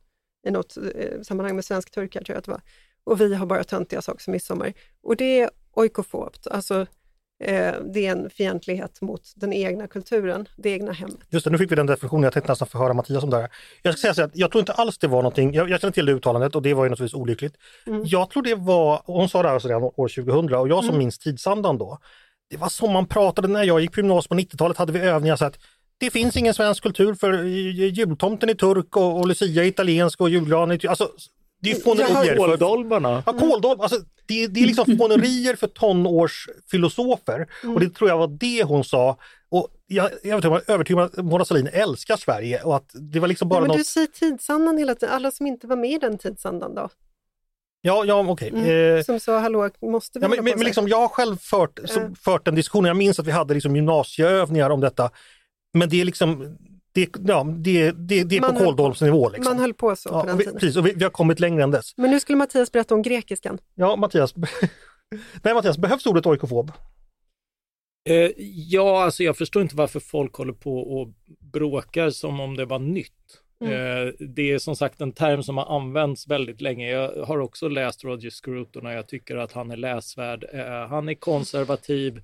[SPEAKER 2] i något eh, sammanhang med svensk-turkar tror jag att det var. Och vi har bara töntiga saker som midsommar. Och det är oikofobt, alltså eh, det är en fientlighet mot den egna kulturen, det egna hemmet.
[SPEAKER 1] Just det, nu fick vi den definitionen. Jag tänkte nästan få höra Mattias om det här. Jag ska säga så att jag tror inte alls det var någonting, jag, jag känner till det uttalandet och det var ju naturligtvis olyckligt.
[SPEAKER 2] Mm.
[SPEAKER 1] Jag tror det var, hon sa det här alltså redan år 2000 och jag som
[SPEAKER 2] Mm.
[SPEAKER 1] minns tidsandan då. Det var som man pratade när jag gick på gymnasiet på 90-talet hade vi övningar så att det finns ingen svensk kultur för jultomten är turk och, och Lucia är italiensk och julgranen är alltså det är fånerier. för,
[SPEAKER 3] Kåldolmarna.
[SPEAKER 1] Ja, kåldolm, alltså, det, det är liksom fånerier för tonårsfilosofer och det tror jag var det hon sa. Och jag, jag är övertygad om att Mona Sahlin älskar Sverige och att det var liksom bara
[SPEAKER 2] Nej, men
[SPEAKER 1] något...
[SPEAKER 2] du säger tidsandan hela tiden, alla som inte var med i den tidsandan då?
[SPEAKER 1] Ja, ja okej.
[SPEAKER 2] Mm.
[SPEAKER 1] Eh,
[SPEAKER 2] Som sa hallå, måste vi
[SPEAKER 1] Ja, men, men, men liksom, jag har själv fört, så,
[SPEAKER 2] Mm.
[SPEAKER 1] fört en diskussion, jag minns att vi hade liksom gymnasieövningar om detta. Men det är liksom, det, ja, det, det, det är
[SPEAKER 2] Man
[SPEAKER 1] på kåldolmsnivå. Liksom.
[SPEAKER 2] Man höll på så
[SPEAKER 1] ja,
[SPEAKER 2] på den
[SPEAKER 1] vi,
[SPEAKER 2] tiden.
[SPEAKER 1] precis, och vi, vi har kommit längre än dess.
[SPEAKER 2] Men nu skulle Mattias berätta om grekiskan.
[SPEAKER 1] Ja, Mattias. [LAUGHS] Nej, Mattias, behövs ordet oikofob?
[SPEAKER 3] Eh, ja, alltså jag förstår inte varför folk håller på och bråkar som om det var nytt.
[SPEAKER 2] Mm.
[SPEAKER 3] Eh, det är som sagt en term som har använts väldigt länge. Jag har också läst Roger Scruton och jag tycker att han är läsvärd. Eh, han är konservativ.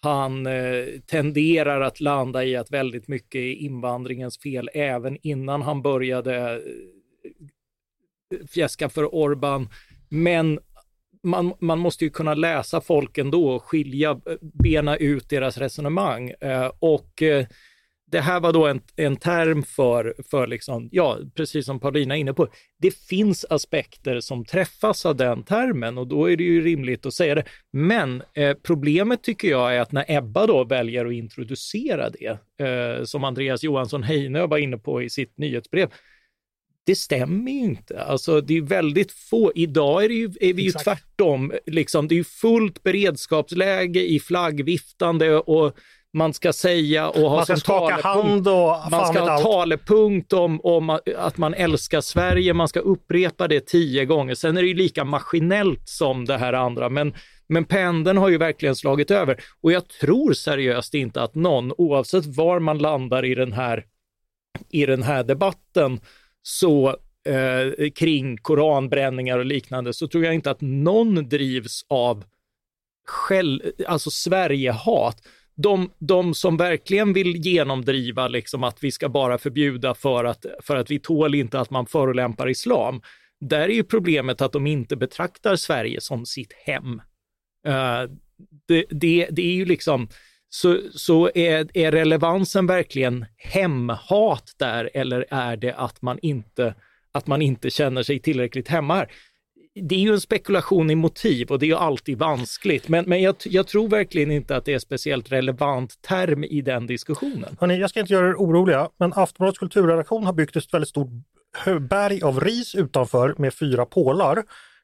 [SPEAKER 3] Han eh, tenderar att landa i att väldigt mycket är invandringens fel även innan han började eh, fjäska för Orban. Men man, man måste ju kunna läsa folk ändå och skilja, eh, bena ut deras resonemang. Eh, och eh, det här var då en, en term för, för liksom, ja, precis som Paulina är inne på, det finns aspekter som träffas av den termen och då är det ju rimligt att säga det. Men eh, problemet tycker jag är att när Ebba då väljer att introducera det, eh, som Andreas Johansson Heinö var inne på i sitt nyhetsbrev, det stämmer ju inte. Alltså det är väldigt få. Idag är, det ju, är vi ju
[SPEAKER 1] Exakt.
[SPEAKER 3] tvärtom. Liksom, det är ju fullt beredskapsläge i flaggviftande och man ska säga och ha
[SPEAKER 1] Man ska skaka hand och
[SPEAKER 3] man ska ha
[SPEAKER 1] allt.
[SPEAKER 3] talepunkt om, om att man älskar Sverige, man ska upprepa det tio gånger. Sen är det ju lika maskinellt som det här andra, men, men pendeln har ju verkligen slagit över. Och jag tror seriöst inte att någon, oavsett var man landar i den här, i den här debatten, så eh, kring koranbränningar och liknande, så tror jag inte att någon drivs av själv, alltså Sverigehat. De, de som verkligen vill genomdriva liksom att vi ska bara förbjuda för att, för att vi tål inte att man förolämpar islam. Där är ju problemet att de inte betraktar Sverige som sitt hem. Uh, det, det, det är ju liksom, så, så är, är relevansen verkligen hemhat där eller är det att man inte, att man inte känner sig tillräckligt hemma här? Det är ju en spekulation i motiv och det är ju alltid vanskligt, men, men jag, jag tror verkligen inte att det är speciellt relevant term i den diskussionen.
[SPEAKER 1] Hörrni, jag ska inte göra er oroliga, men Aftonbladets kulturredaktion har byggt ett väldigt stort berg av ris utanför med fyra pålar.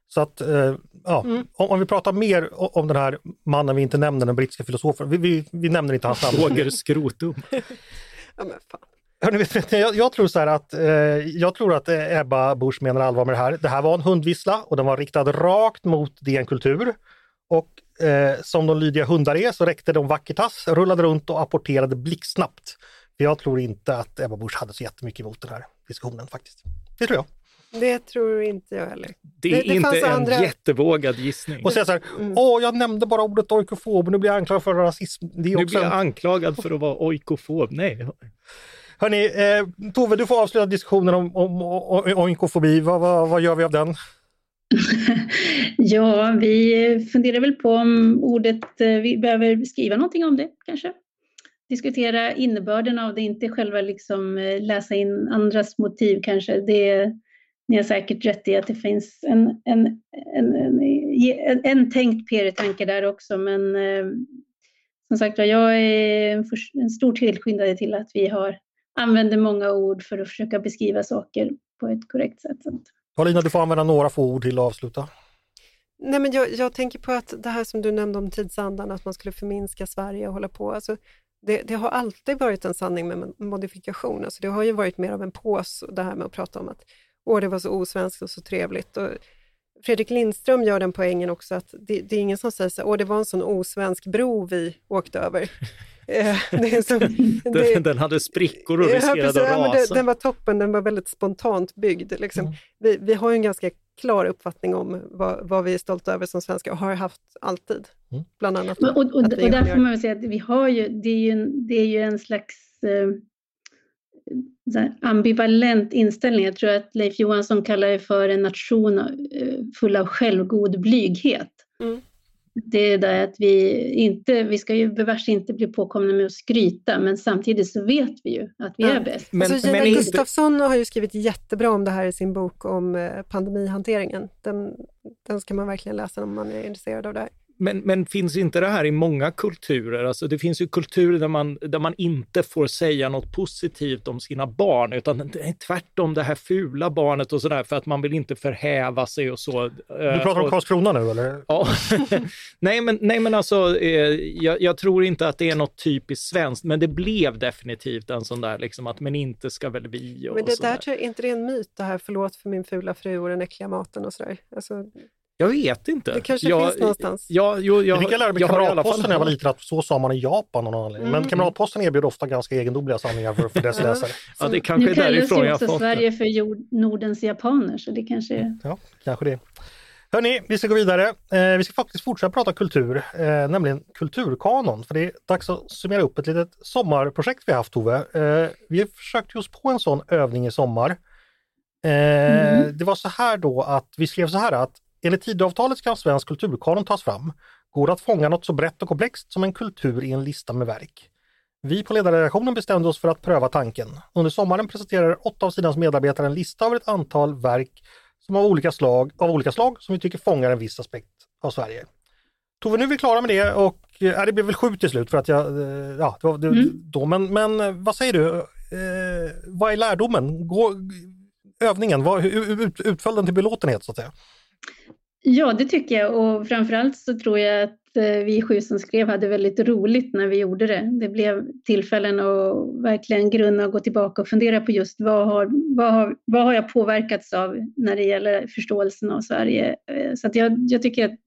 [SPEAKER 1] Så att, eh, ja,
[SPEAKER 2] Mm.
[SPEAKER 1] om, om vi pratar mer om den här mannen vi inte nämner, den brittiska filosofen, vi, vi, vi nämner inte hans namn.
[SPEAKER 3] Roger Skrotum. [LAUGHS]
[SPEAKER 2] Ja, men fan.
[SPEAKER 1] Hörrni, vet, vet, ni, jag, jag tror så här att, eh, jag tror att eh, Ebba Busch menar allvar med det här. Det här var en hundvissla och den var riktad rakt mot DN Kultur. Och eh, som de lydiga hundar är så räckte de vacker tass, rullade runt och apporterade blixtsnabbt. För jag tror inte att Ebba Busch hade så jättemycket emot den här diskussionen faktiskt. Det tror jag.
[SPEAKER 2] Det tror inte jag heller.
[SPEAKER 3] Det är
[SPEAKER 2] Det- det
[SPEAKER 3] inte en
[SPEAKER 2] andra-
[SPEAKER 3] jättevågad gissning.
[SPEAKER 1] Och säga så här,
[SPEAKER 2] Mm.
[SPEAKER 1] åh jag nämnde bara ordet oikofob och nu blir jag anklagad för rasism. Det är
[SPEAKER 3] Nu blir jag
[SPEAKER 1] en...
[SPEAKER 3] anklagad för att vara oikofob. Nej,
[SPEAKER 1] Hörni, eh, Tove du får avsluta diskussionen om, om, om oinkofobi. Vad, vad, vad gör vi av den? [LAUGHS]
[SPEAKER 4] Ja, vi funderar väl på om ordet, eh, vi behöver skriva någonting om det kanske. Diskutera innebörden av det, inte själva liksom eh, läsa in andras motiv kanske. Det, ni har säkert rätt i att det finns en, en, en, en, en, en tänkt PR-tanke där också, men eh, som sagt jag är en, en stor tillskyndare till att vi har, använder många ord för att försöka beskriva saker på ett korrekt sätt.
[SPEAKER 1] Paulina, du får använda några få ord till att avsluta.
[SPEAKER 2] Nej, men jag, jag tänker på att det här som du nämnde om tidsandan, att man skulle förminska Sverige och hålla på. Alltså, det, det har alltid varit en sanning med modifikation. Alltså, det har ju varit mer av en pås, det här med att prata om att åh, det var så osvenskt och så trevligt. Och Fredrik Lindström gör den poängen också att det, det är ingen som säger så åh, det var en sån osvensk bro vi åkte över. Eh, som, [LAUGHS] det,
[SPEAKER 3] den, den hade sprickor och
[SPEAKER 2] Ja,
[SPEAKER 3] riskerade
[SPEAKER 2] precis.
[SPEAKER 3] att
[SPEAKER 2] Ja, men
[SPEAKER 3] rasa.
[SPEAKER 2] det, den var toppen, den var väldigt spontant byggd. Liksom.
[SPEAKER 1] Mm.
[SPEAKER 2] Vi, vi har ju en ganska klar uppfattning om vad, vad vi är stolta över som svenskar och har haft alltid.
[SPEAKER 1] Mm.
[SPEAKER 2] Bland annat.
[SPEAKER 4] Och, och, och, och där får man väl säga att vi har ju, det är ju en, det är ju en slags eh, ambivalent inställning. Jag tror att Leif Johansson kallar det för en nation eh, full av självgod blyghet.
[SPEAKER 2] Mm.
[SPEAKER 4] Det är där att vi inte, vi ska ju bevars inte bli påkomna med att skryta, men samtidigt så vet vi ju att vi
[SPEAKER 2] Ja.
[SPEAKER 4] är bäst.
[SPEAKER 3] Men,
[SPEAKER 2] alltså,
[SPEAKER 3] men
[SPEAKER 2] Gina
[SPEAKER 3] inte,
[SPEAKER 2] Gustafsson har ju skrivit jättebra om det här i sin bok om eh, pandemihanteringen. Den, den ska man verkligen läsa om man är intresserad av det här.
[SPEAKER 3] Men, men finns inte det här i många kulturer? Alltså det finns ju kulturer där man, där man inte får säga något positivt om sina barn, utan det är tvärtom det här fula barnet och sådär för att man vill inte förhäva sig och så.
[SPEAKER 1] Du pratar om
[SPEAKER 3] och,
[SPEAKER 1] Karlskrona nu eller?
[SPEAKER 3] Ja, [LAUGHS] nej men, nej men alltså, eh, jag, jag tror inte att det är något typiskt svenskt, men det blev definitivt en sån där liksom att men inte ska väl vi och
[SPEAKER 2] Men det
[SPEAKER 3] sådär.
[SPEAKER 2] där tror jag, är inte det en myt, det här förlåt för min fula fru och den äckliga maten och sådär? Alltså,
[SPEAKER 3] Jag vet inte.
[SPEAKER 2] det kanske
[SPEAKER 3] jag,
[SPEAKER 2] finns någonstans.
[SPEAKER 3] Ja, jo, jag,
[SPEAKER 1] Jag fick jag lära mig
[SPEAKER 3] jag har i alla
[SPEAKER 1] Kamratposten
[SPEAKER 3] fall
[SPEAKER 1] när jag var liten att så sa man i Japan av någon anledning. Men
[SPEAKER 2] Mm.
[SPEAKER 1] Kamratposten erbjuder ofta ganska egendomliga sanningar för, för dess läsare.
[SPEAKER 3] Ja, det
[SPEAKER 4] Nu
[SPEAKER 3] kanske är
[SPEAKER 4] kallas ju
[SPEAKER 3] jag
[SPEAKER 4] också. Sverige för jord, Nordens japaner, så det kanske är...
[SPEAKER 1] Ja, kanske det. Hörni, vi ska gå vidare. Eh, vi ska faktiskt fortsätta prata kultur, eh, nämligen kulturkanon. För det är dags att summera upp ett litet sommarprojekt vi haft Tove. Eh, vi har försökt oss på en sån övning i sommar. Eh, Det var så här då att vi skrev så här att enligt Tidöavtalet ska en svensk kulturkanon tas fram. Går det att fånga något så brett och komplext som en kultur i en lista med verk? Vi på ledarredaktionen bestämde oss för att pröva tanken. Under sommaren presenterar åtta av sidans medarbetare en lista över ett antal verk som av olika slag, av olika slag som vi tycker fångar en viss aspekt av Sverige. Tove, nu är vi klara med det och äh, det blev väl sju till slut för att jag, eh, ja, det var det,
[SPEAKER 4] Mm.
[SPEAKER 1] då, men, men eh, vad säger du? Eh, vad är lärdomen? Gå, övningen, vad, ut, utföll den till belåtenhet så att säga?
[SPEAKER 4] Ja, det tycker jag och framförallt så tror jag att eh, vi sju som skrev hade väldigt roligt när vi gjorde det. Det blev tillfällen att verkligen grunna och gå tillbaka och fundera på just vad har, vad har, vad har jag påverkats av när det gäller förståelsen av Sverige. Eh, Så jag, jag tycker att,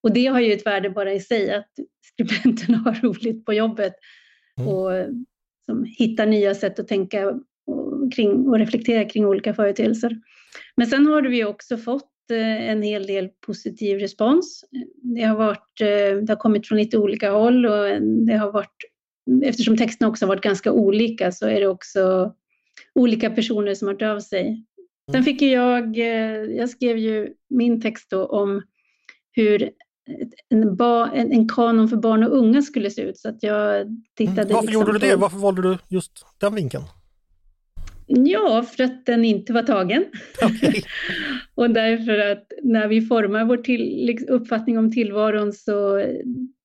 [SPEAKER 4] och det har ju ett värde bara i sig att skribenterna [LAUGHS] har roligt på jobbet
[SPEAKER 1] Mm.
[SPEAKER 4] och som hittar nya sätt att tänka och, kring, och reflektera kring olika företeelser. Men sen har vi också fått en hel del positiv respons. Det har, varit, eh, det har kommit från lite olika håll och det har varit, eftersom texterna också har varit ganska olika så är det också olika personer som har hört av sig. Sen fick jag, eh, jag skrev ju min text då om hur en, ba, en, en kanon för barn och unga skulle se ut så att jag tittade
[SPEAKER 1] Mm. Varför
[SPEAKER 4] liksom
[SPEAKER 1] gjorde du
[SPEAKER 4] på-
[SPEAKER 1] det? Varför valde du just den vinkeln?
[SPEAKER 4] Ja, för att den inte var tagen.
[SPEAKER 1] Okej. [LAUGHS]
[SPEAKER 4] Och därför att när vi formar vår till, liksom, uppfattning om tillvaron så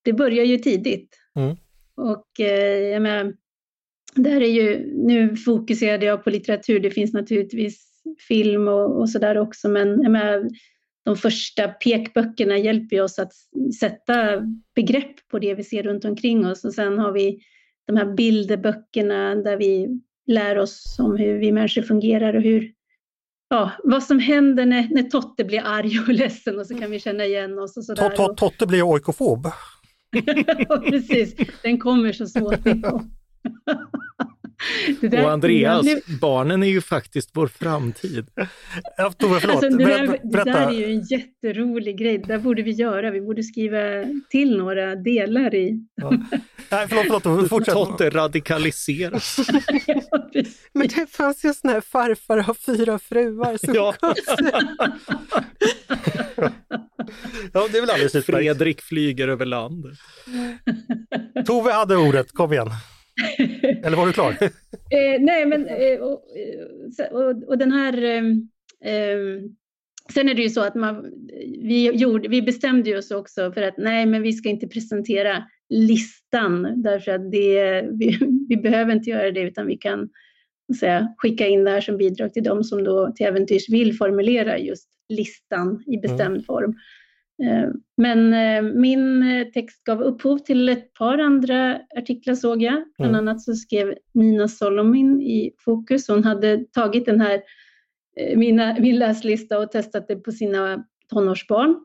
[SPEAKER 4] det börjar ju tidigt.
[SPEAKER 1] Mm.
[SPEAKER 4] Och eh, jag menar, där är ju, nu fokuserade jag på litteratur, det finns naturligtvis film och, och sådär också, men jag menar, de första pekböckerna hjälper oss att sätta begrepp på det vi ser runt omkring oss och sen har vi de här bilderböckerna där vi lär oss om hur vi människor fungerar och hur, ja, vad som händer när, när Totte blir arg och [LAUGHS] ledsen och så kan vi känna igen oss och sådär.
[SPEAKER 1] Totte blir oikofob. [LAUGHS]
[SPEAKER 4] Ja, Precis, den kommer så småningom. Där-
[SPEAKER 3] Och Andreas,
[SPEAKER 4] jag
[SPEAKER 3] barnen är ju faktiskt vår framtid.
[SPEAKER 1] Tove, förlåt.
[SPEAKER 4] Alltså, det, där, det där är ju en jätterolig grej. Det där borde vi göra. Vi borde skriva till några delar i.
[SPEAKER 1] Ja. Nej, förlåt, förlåt. Tove, Fortsätt.
[SPEAKER 3] Totte radikaliseras. [LAUGHS]
[SPEAKER 4] Ja.
[SPEAKER 2] Men det fanns ju sådana här farfar har fyra fruar. Som
[SPEAKER 3] Ja.
[SPEAKER 1] Ja, det är väl alldeles utmärkt.
[SPEAKER 3] Fredrik flyger över landet. [LAUGHS]
[SPEAKER 1] Tove hade ordet, kom igen. [LAUGHS] Eller var du klar? [LAUGHS]
[SPEAKER 4] Eh, nej, men eh, och, eh, och, och den här... Eh, sen är det ju så att man, vi, gjorde, vi bestämde oss också för att nej, men vi ska inte presentera listan därför att det, [LAUGHS] vi, vi behöver inte göra det utan vi kan säga, skicka in det här som bidrag till dem som då till äventyrs vill formulera just listan i bestämd form. Eh, Men eh, min eh, text gav upphov till ett par andra artiklar såg jag. Bland
[SPEAKER 1] Mm.
[SPEAKER 4] annat så skrev Nina Solomin i Fokus. Hon hade tagit den här, mina, min läslista och testat det på sina tonårsbarn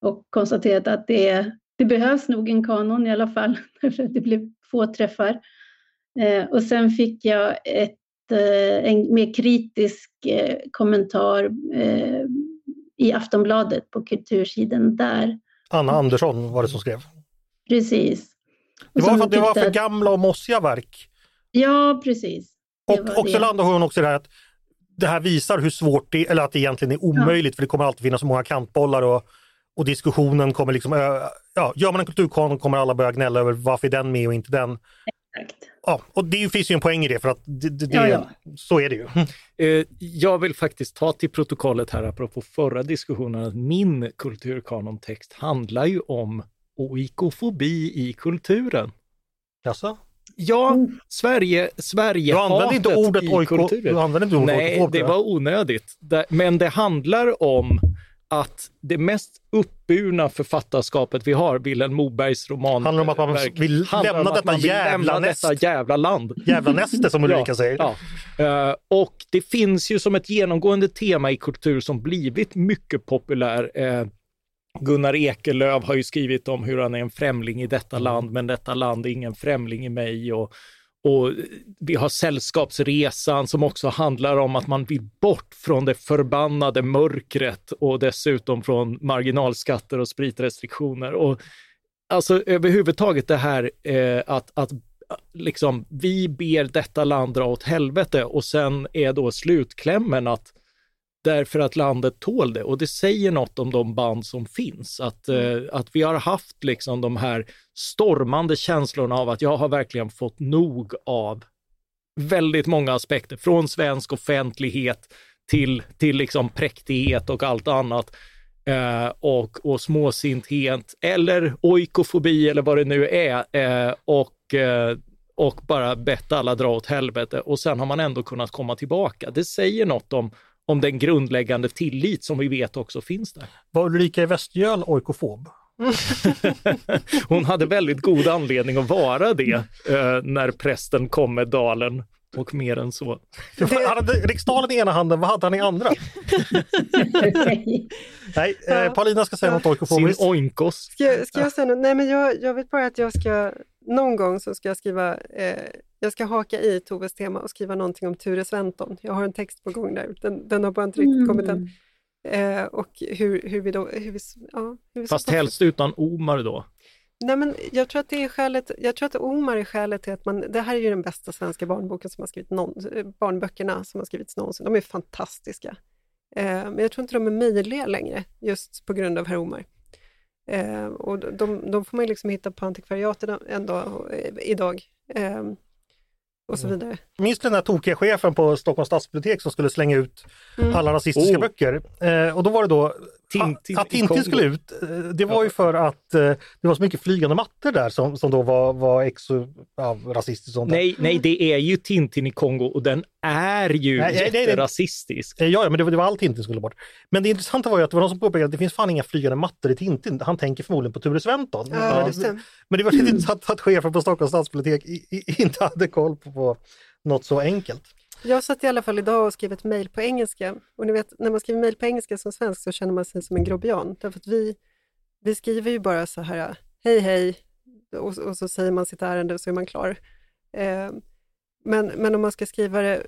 [SPEAKER 4] och konstaterat att det, det behövs nog en kanon i alla fall, [LAUGHS] det blev få träffar. Och sen fick jag ett, en mer kritisk kommentar i Aftonbladet på kultursidan där.
[SPEAKER 1] Anna Andersson var det som skrev.
[SPEAKER 4] Precis.
[SPEAKER 1] Det
[SPEAKER 4] Och
[SPEAKER 1] var för det var för
[SPEAKER 4] att-
[SPEAKER 1] gamla och mossiga verk.
[SPEAKER 4] Ja, precis. Det
[SPEAKER 1] Och också
[SPEAKER 4] det.
[SPEAKER 1] landade hon också i det här att det här visar hur svårt det är, eller att det egentligen är omöjligt, för det kommer alltid finnas så många kantbollar och, och diskussionen kommer liksom, ja, gör man en kulturkanon kommer alla börja gnälla över varför är den med och inte den.
[SPEAKER 4] Exakt.
[SPEAKER 1] Ja, och det finns ju en poäng i det för att det, det, det,
[SPEAKER 4] Ja, ja.
[SPEAKER 1] så är det ju.
[SPEAKER 3] Eh, Jag vill faktiskt ta till protokollet här, apropå förra diskussionen, att min kulturkanontext handlar ju om oikofobi i kulturen.
[SPEAKER 1] Jaså?
[SPEAKER 3] Ja,
[SPEAKER 4] Mm.
[SPEAKER 3] Sverige, Sverige
[SPEAKER 1] Du använder inte ordet
[SPEAKER 3] i
[SPEAKER 1] oiko,
[SPEAKER 3] kulturen.
[SPEAKER 1] du använder inte ordet
[SPEAKER 3] Nej, det var onödigt. Men det handlar om att det mest uppburna författarskapet vi har, Vilhelm Mobergs roman,
[SPEAKER 1] Handlar om att man vill lämna detta
[SPEAKER 3] man vill
[SPEAKER 1] jävla
[SPEAKER 3] lämna
[SPEAKER 1] näst.
[SPEAKER 3] detta jävla land.
[SPEAKER 1] Jävla näste som [LAUGHS] Ulrika säger.
[SPEAKER 3] Ja. Eh, och det finns ju som ett genomgående tema i kultur som blivit mycket populär. Eh, Gunnar Ekelöf har ju skrivit om hur han är en främling i detta land, men detta land är ingen främling i mig. Och, och vi har Sällskapsresan som också handlar om att man vill bort från det förbannade mörkret och dessutom från marginalskatter och spritrestriktioner. Och alltså överhuvudtaget det här eh, att, att liksom vi ber detta land dra åt helvete och sen är då slutklämmen att därför att landet tål det. Och det säger något om de band som finns. Att, eh, att vi har haft liksom de här stormande känslorna av att jag har verkligen fått nog av väldigt många aspekter, från svensk offentlighet till, till liksom präktighet och allt annat. Eh, och, och småsinthet eller oikofobi eller vad det nu är. Eh, och, eh, och bara bett alla dra åt helvete och sen har man ändå kunnat komma tillbaka. Det säger något om, om den grundläggande tillit som vi vet också finns där.
[SPEAKER 1] Var Ulrika i Västergöl oikofob? [LAUGHS]
[SPEAKER 3] Hon hade väldigt god anledning att vara det eh, när prästen kom med dalen och mer än så.
[SPEAKER 1] Han hade riksdalen i ena handen, vad hade han i andra? [LAUGHS] Nej, eh,
[SPEAKER 2] Ja.
[SPEAKER 1] Paulina ska säga något
[SPEAKER 3] Sin
[SPEAKER 1] oikofobiskt.
[SPEAKER 3] oinkos.
[SPEAKER 2] Ska, ska jag säga något? Nej, men jag, jag vet bara att jag ska, någon gång så ska jag skriva, eh, jag ska haka i Toves tema och skriva någonting om Ture Sventon. Jag har en text på gång där, den, den har bara inte riktigt kommit än. Eh, och hur, hur vi då, hur vi, ja, hur vi
[SPEAKER 3] Fast helst utan Omar då.
[SPEAKER 2] Nej, men jag tror att det är skälet, jag tror att Omar är skälet till att man, det här är ju den bästa svenska barnboken som har skrivit någon, eh, barnböckerna som har skrivits någonsin. De är fantastiska. Eh, men jag tror inte de är möjliga längre, just på grund av herr Omar. Eh, och de, de får man liksom hitta på antikvariatet ändå eh, idag. Eh, och så
[SPEAKER 1] Mm.
[SPEAKER 2] vidare.
[SPEAKER 1] Minns du den där tokiga chefen på Stockholms stadsbibliotek som skulle slänga ut
[SPEAKER 2] Mm.
[SPEAKER 1] alla rasistiska
[SPEAKER 3] Oh.
[SPEAKER 1] böcker? Eh, och då var det då
[SPEAKER 3] Tintin
[SPEAKER 1] att Tintin skulle ut. eh, Det var ju för att eh, det var så mycket flygande mattor där som, som då var, var exo, ja, rasistiskt. Sånt där.
[SPEAKER 3] Nej, nej, det är ju Tintin i Kongo och den är ju
[SPEAKER 1] Nej, nej, nej, nej.
[SPEAKER 3] jätterasistisk.
[SPEAKER 1] Eh, Ja, ja, men det var, det var all Tintin skulle bort. Men det intressanta var ju att det var någon som påpekade att det finns fan inga flygande mattor i Tintin. Han tänker förmodligen på Ture Sventon.
[SPEAKER 2] Ja,
[SPEAKER 1] Men det, men det var lite intressant att chefen på Stockholms stadsbibliotek inte hade koll på, på något så enkelt.
[SPEAKER 2] Jag satt i alla fall idag och skrev ett mejl på engelska. Och ni vet, när man skriver mejl på engelska som svensk så känner man sig som en grobian. Därför att vi, vi skriver ju bara så här, hej hej, och, och så säger man sitt ärende och så är man klar. Eh, men, men om man ska skriva det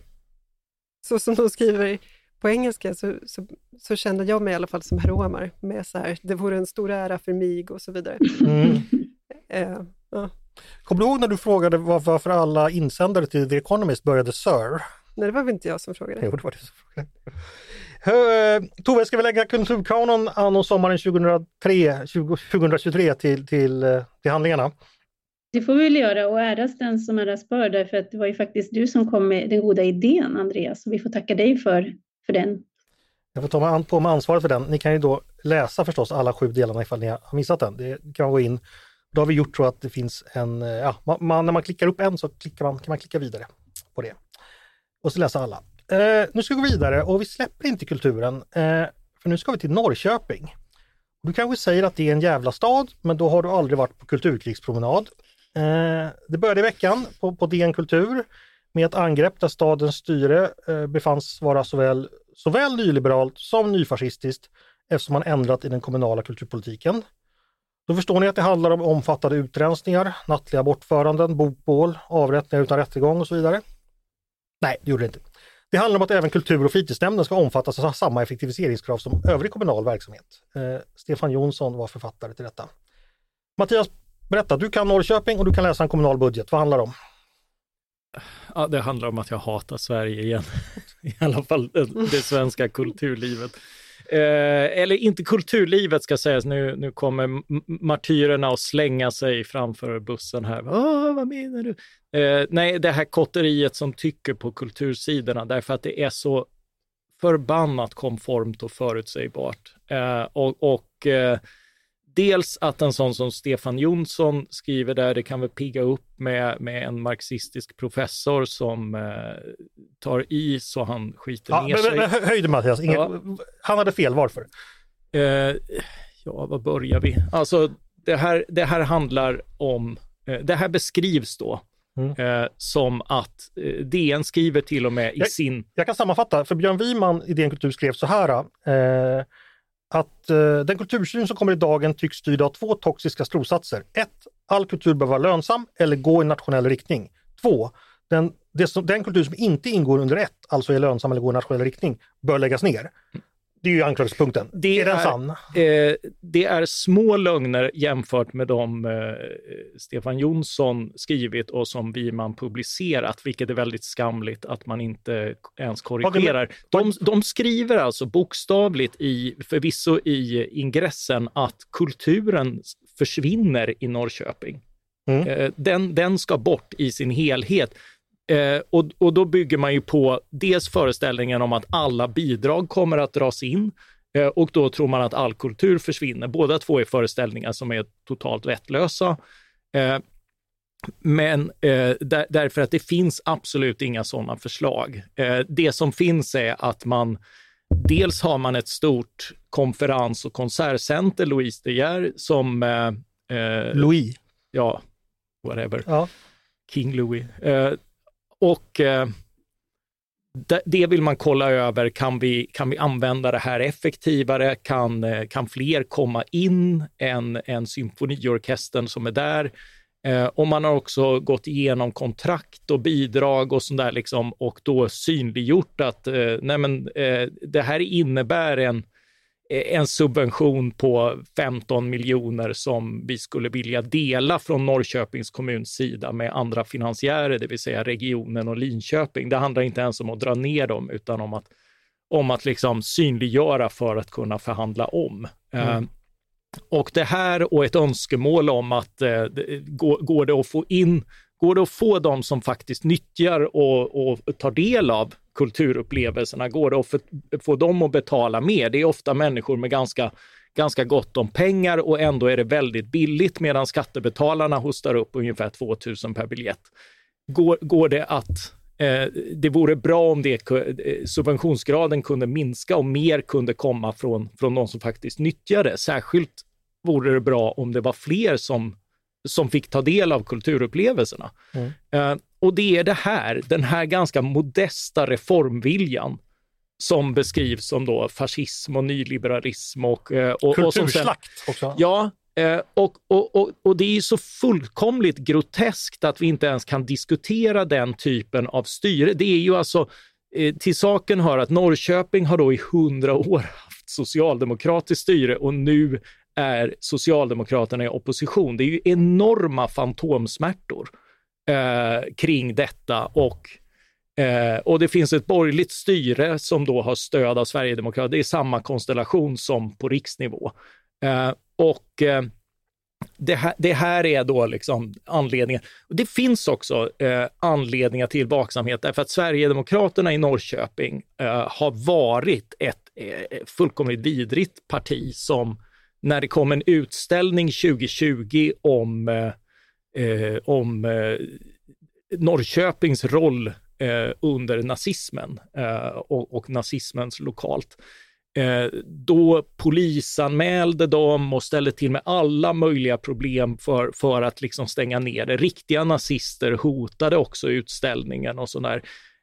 [SPEAKER 2] så som de skriver på engelska så, så, så, kände jag mig i alla fall som herr Omar med så här, det vore en stor ära för mig och så vidare. Mm.
[SPEAKER 1] Eh, ja. Kommer du ihåg när du frågade varför alla insändare till The Economist började Sir?
[SPEAKER 2] Nej, det var väl inte jag som frågade.
[SPEAKER 1] Jo, det var det som frågade. Uh, Tove, ska vi lägga kulturkanonen anno sommaren 2003, 2023 till, till, till handlingarna?
[SPEAKER 4] Det får vi väl göra och äras den som äras bör därför att det var ju faktiskt du som kom med den goda idén Andreas och vi får tacka dig för, för den.
[SPEAKER 1] Jag får ta på mig ansvaret för den. Ni kan ju då läsa förstås alla sju delarna ifall ni har missat den. Det kan man gå in. Då har vi gjort så att det finns en, ja, man, när man klickar upp en så klickar man, kan man klicka vidare på det. Och så läser alla. Eh, nu ska vi gå vidare och vi släpper inte kulturen, eh, för nu ska vi till Norrköping. Du kanske säger att det är en jävla stad, men då har du aldrig varit på kulturkrigspromenad. Eh, det började i veckan på, på DN Kultur med ett angrepp där stadens styre eh, befanns vara såväl, såväl nyliberalt som nyfascistiskt eftersom man ändrat i den kommunala kulturpolitiken. Då förstår ni att det handlar om omfattande utrensningar, nattliga bortföranden, bokbål, avrättningar utan rättegång och så vidare. Nej, det gjorde det inte. Det handlar om att även kultur och fritidsnämnden ska omfattas av samma effektiviseringskrav som övrig kommunal verksamhet. Eh, Stefan Jonsson var författare till detta. Mattias, berätta, du kan Norrköping och du kan läsa en kommunal budget. Vad handlar det om?
[SPEAKER 3] Ja, det handlar om att jag hatar Sverige igen. [LAUGHS] I alla fall det, det svenska kulturlivet. Eh, eller inte kulturlivet ska sägas, nu, nu kommer martyrerna att slänga sig framför bussen här. Åh, vad menar du? Eh, nej, det här kotteriet som tycker på kultursidorna därför att det är så förbannat konformt och förutsägbart. Eh, och, och eh, dels att en sån som Stefan Jonsson skriver där, det kan väl pigga upp med, med en marxistisk professor som eh, tar i så han skiter ja, ner men, sig. Men,
[SPEAKER 1] höjde Mattias, Inget, ja. han hade fel, varför?
[SPEAKER 3] Eh, ja, var börjar vi? Alltså, det här, det här handlar om, eh, det här beskrivs då Mm. Eh, som att eh, DN skriver till och med i
[SPEAKER 1] jag,
[SPEAKER 3] sin...
[SPEAKER 1] Jag kan sammanfatta, för Björn Wiman i DN Kultur skrev så här. Eh, att eh, den kultursyn som kommer i dagen tycks styrd av två toxiska trossatser. 1. All kultur bör vara lönsam eller gå i nationell riktning. 2. Den, som, den kultur som inte ingår under ett, alltså är lönsam eller går i nationell riktning, bör läggas ner. Det är ju anklagelsepunkten. Det är den sann?
[SPEAKER 3] Eh, det är små lögner jämfört med de eh, Stefan Jonsson skrivit och som Wiman publicerat, vilket är väldigt skamligt att man inte ens korrigerar. De, de skriver alltså bokstavligt i, förvisso i ingressen, att kulturen försvinner i Norrköping. Mm. Eh, den, den ska bort i sin helhet. Eh, och, och då bygger man ju på dels föreställningen om att alla bidrag kommer att dras in eh, och då tror man att all kultur försvinner. Båda två är föreställningar som är totalt vettlösa. Eh, men eh, där, därför att det finns absolut inga sådana förslag. Eh, det som finns är att man Dels har man ett stort konferens och konsertcenter, Louise De Geer, som... Eh,
[SPEAKER 1] Louis?
[SPEAKER 3] Ja, whatever. Ja. King Louis. Och eh, det vill man kolla över. Kan vi, kan vi använda det här effektivare? Kan, eh, kan fler komma in än, än symfoniorkestern som är där? Eh, och man har också gått igenom kontrakt och bidrag och sånt där liksom, och då synliggjort att eh, nej men, eh, det här innebär en, en subvention på 15 miljoner som vi skulle vilja dela från Norrköpings kommuns sida med andra finansiärer, det vill säga regionen och Linköping. Det handlar inte ens om att dra ner dem, utan om att, om att liksom synliggöra för att kunna förhandla om. Mm. Uh, och det här och ett önskemål om att uh, går, går det att få in Går det att få de som faktiskt nyttjar och, och tar del av kulturupplevelserna, går det att få, få dem att betala mer? Det är ofta människor med ganska, ganska gott om pengar och ändå är det väldigt billigt medan skattebetalarna hostar upp ungefär 2000 per biljett. Går, går det att eh, det vore bra om det, eh, subventionsgraden kunde minska och mer kunde komma från, från de som faktiskt nyttjar det. Särskilt vore det bra om det var fler som som fick ta del av kulturupplevelserna.
[SPEAKER 1] Mm.
[SPEAKER 3] Eh, och det är det här, den här ganska modesta reformviljan som beskrivs som då fascism och nyliberalism och... eh, och, och som sen,
[SPEAKER 1] Kulturslakt också.
[SPEAKER 3] Ja, eh, och, och, och, och det är ju så fullkomligt groteskt att vi inte ens kan diskutera den typen av styre. Det är ju alltså, till saken hör att Norrköping har då i hundra år haft socialdemokratiskt styre och nu är Socialdemokraterna i opposition. Det är ju enorma fantomsmärtor eh, kring detta och Eh, och det finns ett borgerligt styre som då har stöd av Sverigedemokraterna. Det är samma konstellation som på riksnivå. Eh, och eh, det, här, det här är då liksom anledningen. Det finns också eh, anledningar till vaksamhet därför att Sverigedemokraterna i Norrköping eh, har varit ett eh, fullkomligt vidrigt parti som när det kom en utställning 2020 om, eh, eh, om eh, Norrköpings roll eh, under nazismen eh, och, och nazismens lokalt. Eh, då polisanmälde de och ställde till med alla möjliga problem för, för att liksom stänga ner det. Riktiga nazister hotade också utställningen och sådär.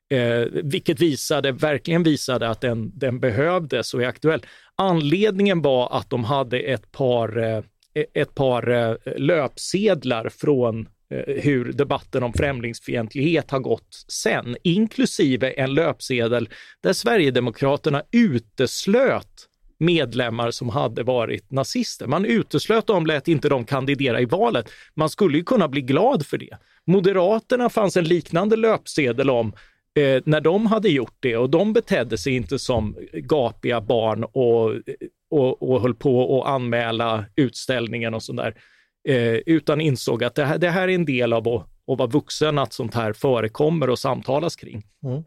[SPEAKER 3] Eh, vilket visade, verkligen visade att den, den behövdes och är aktuell. Anledningen var att de hade ett par, eh, e-, ett par eh, löpsedlar från eh, hur debatten om främlingsfientlighet har gått sen, inklusive en löpsedel där Sverigedemokraterna uteslöt medlemmar som hade varit nazister. Man uteslöt dem, lät inte dem kandidera i valet. Man skulle ju kunna bli glad för det. Moderaterna fanns en liknande löpsedel om eh, när de hade gjort det och de betedde sig inte som gapiga barn och, och, och höll på att anmäla utställningen och sådär, eh, utan insåg att det här, det här är en del av att, att vara vuxen, att sånt här förekommer och samtalas kring. Mm.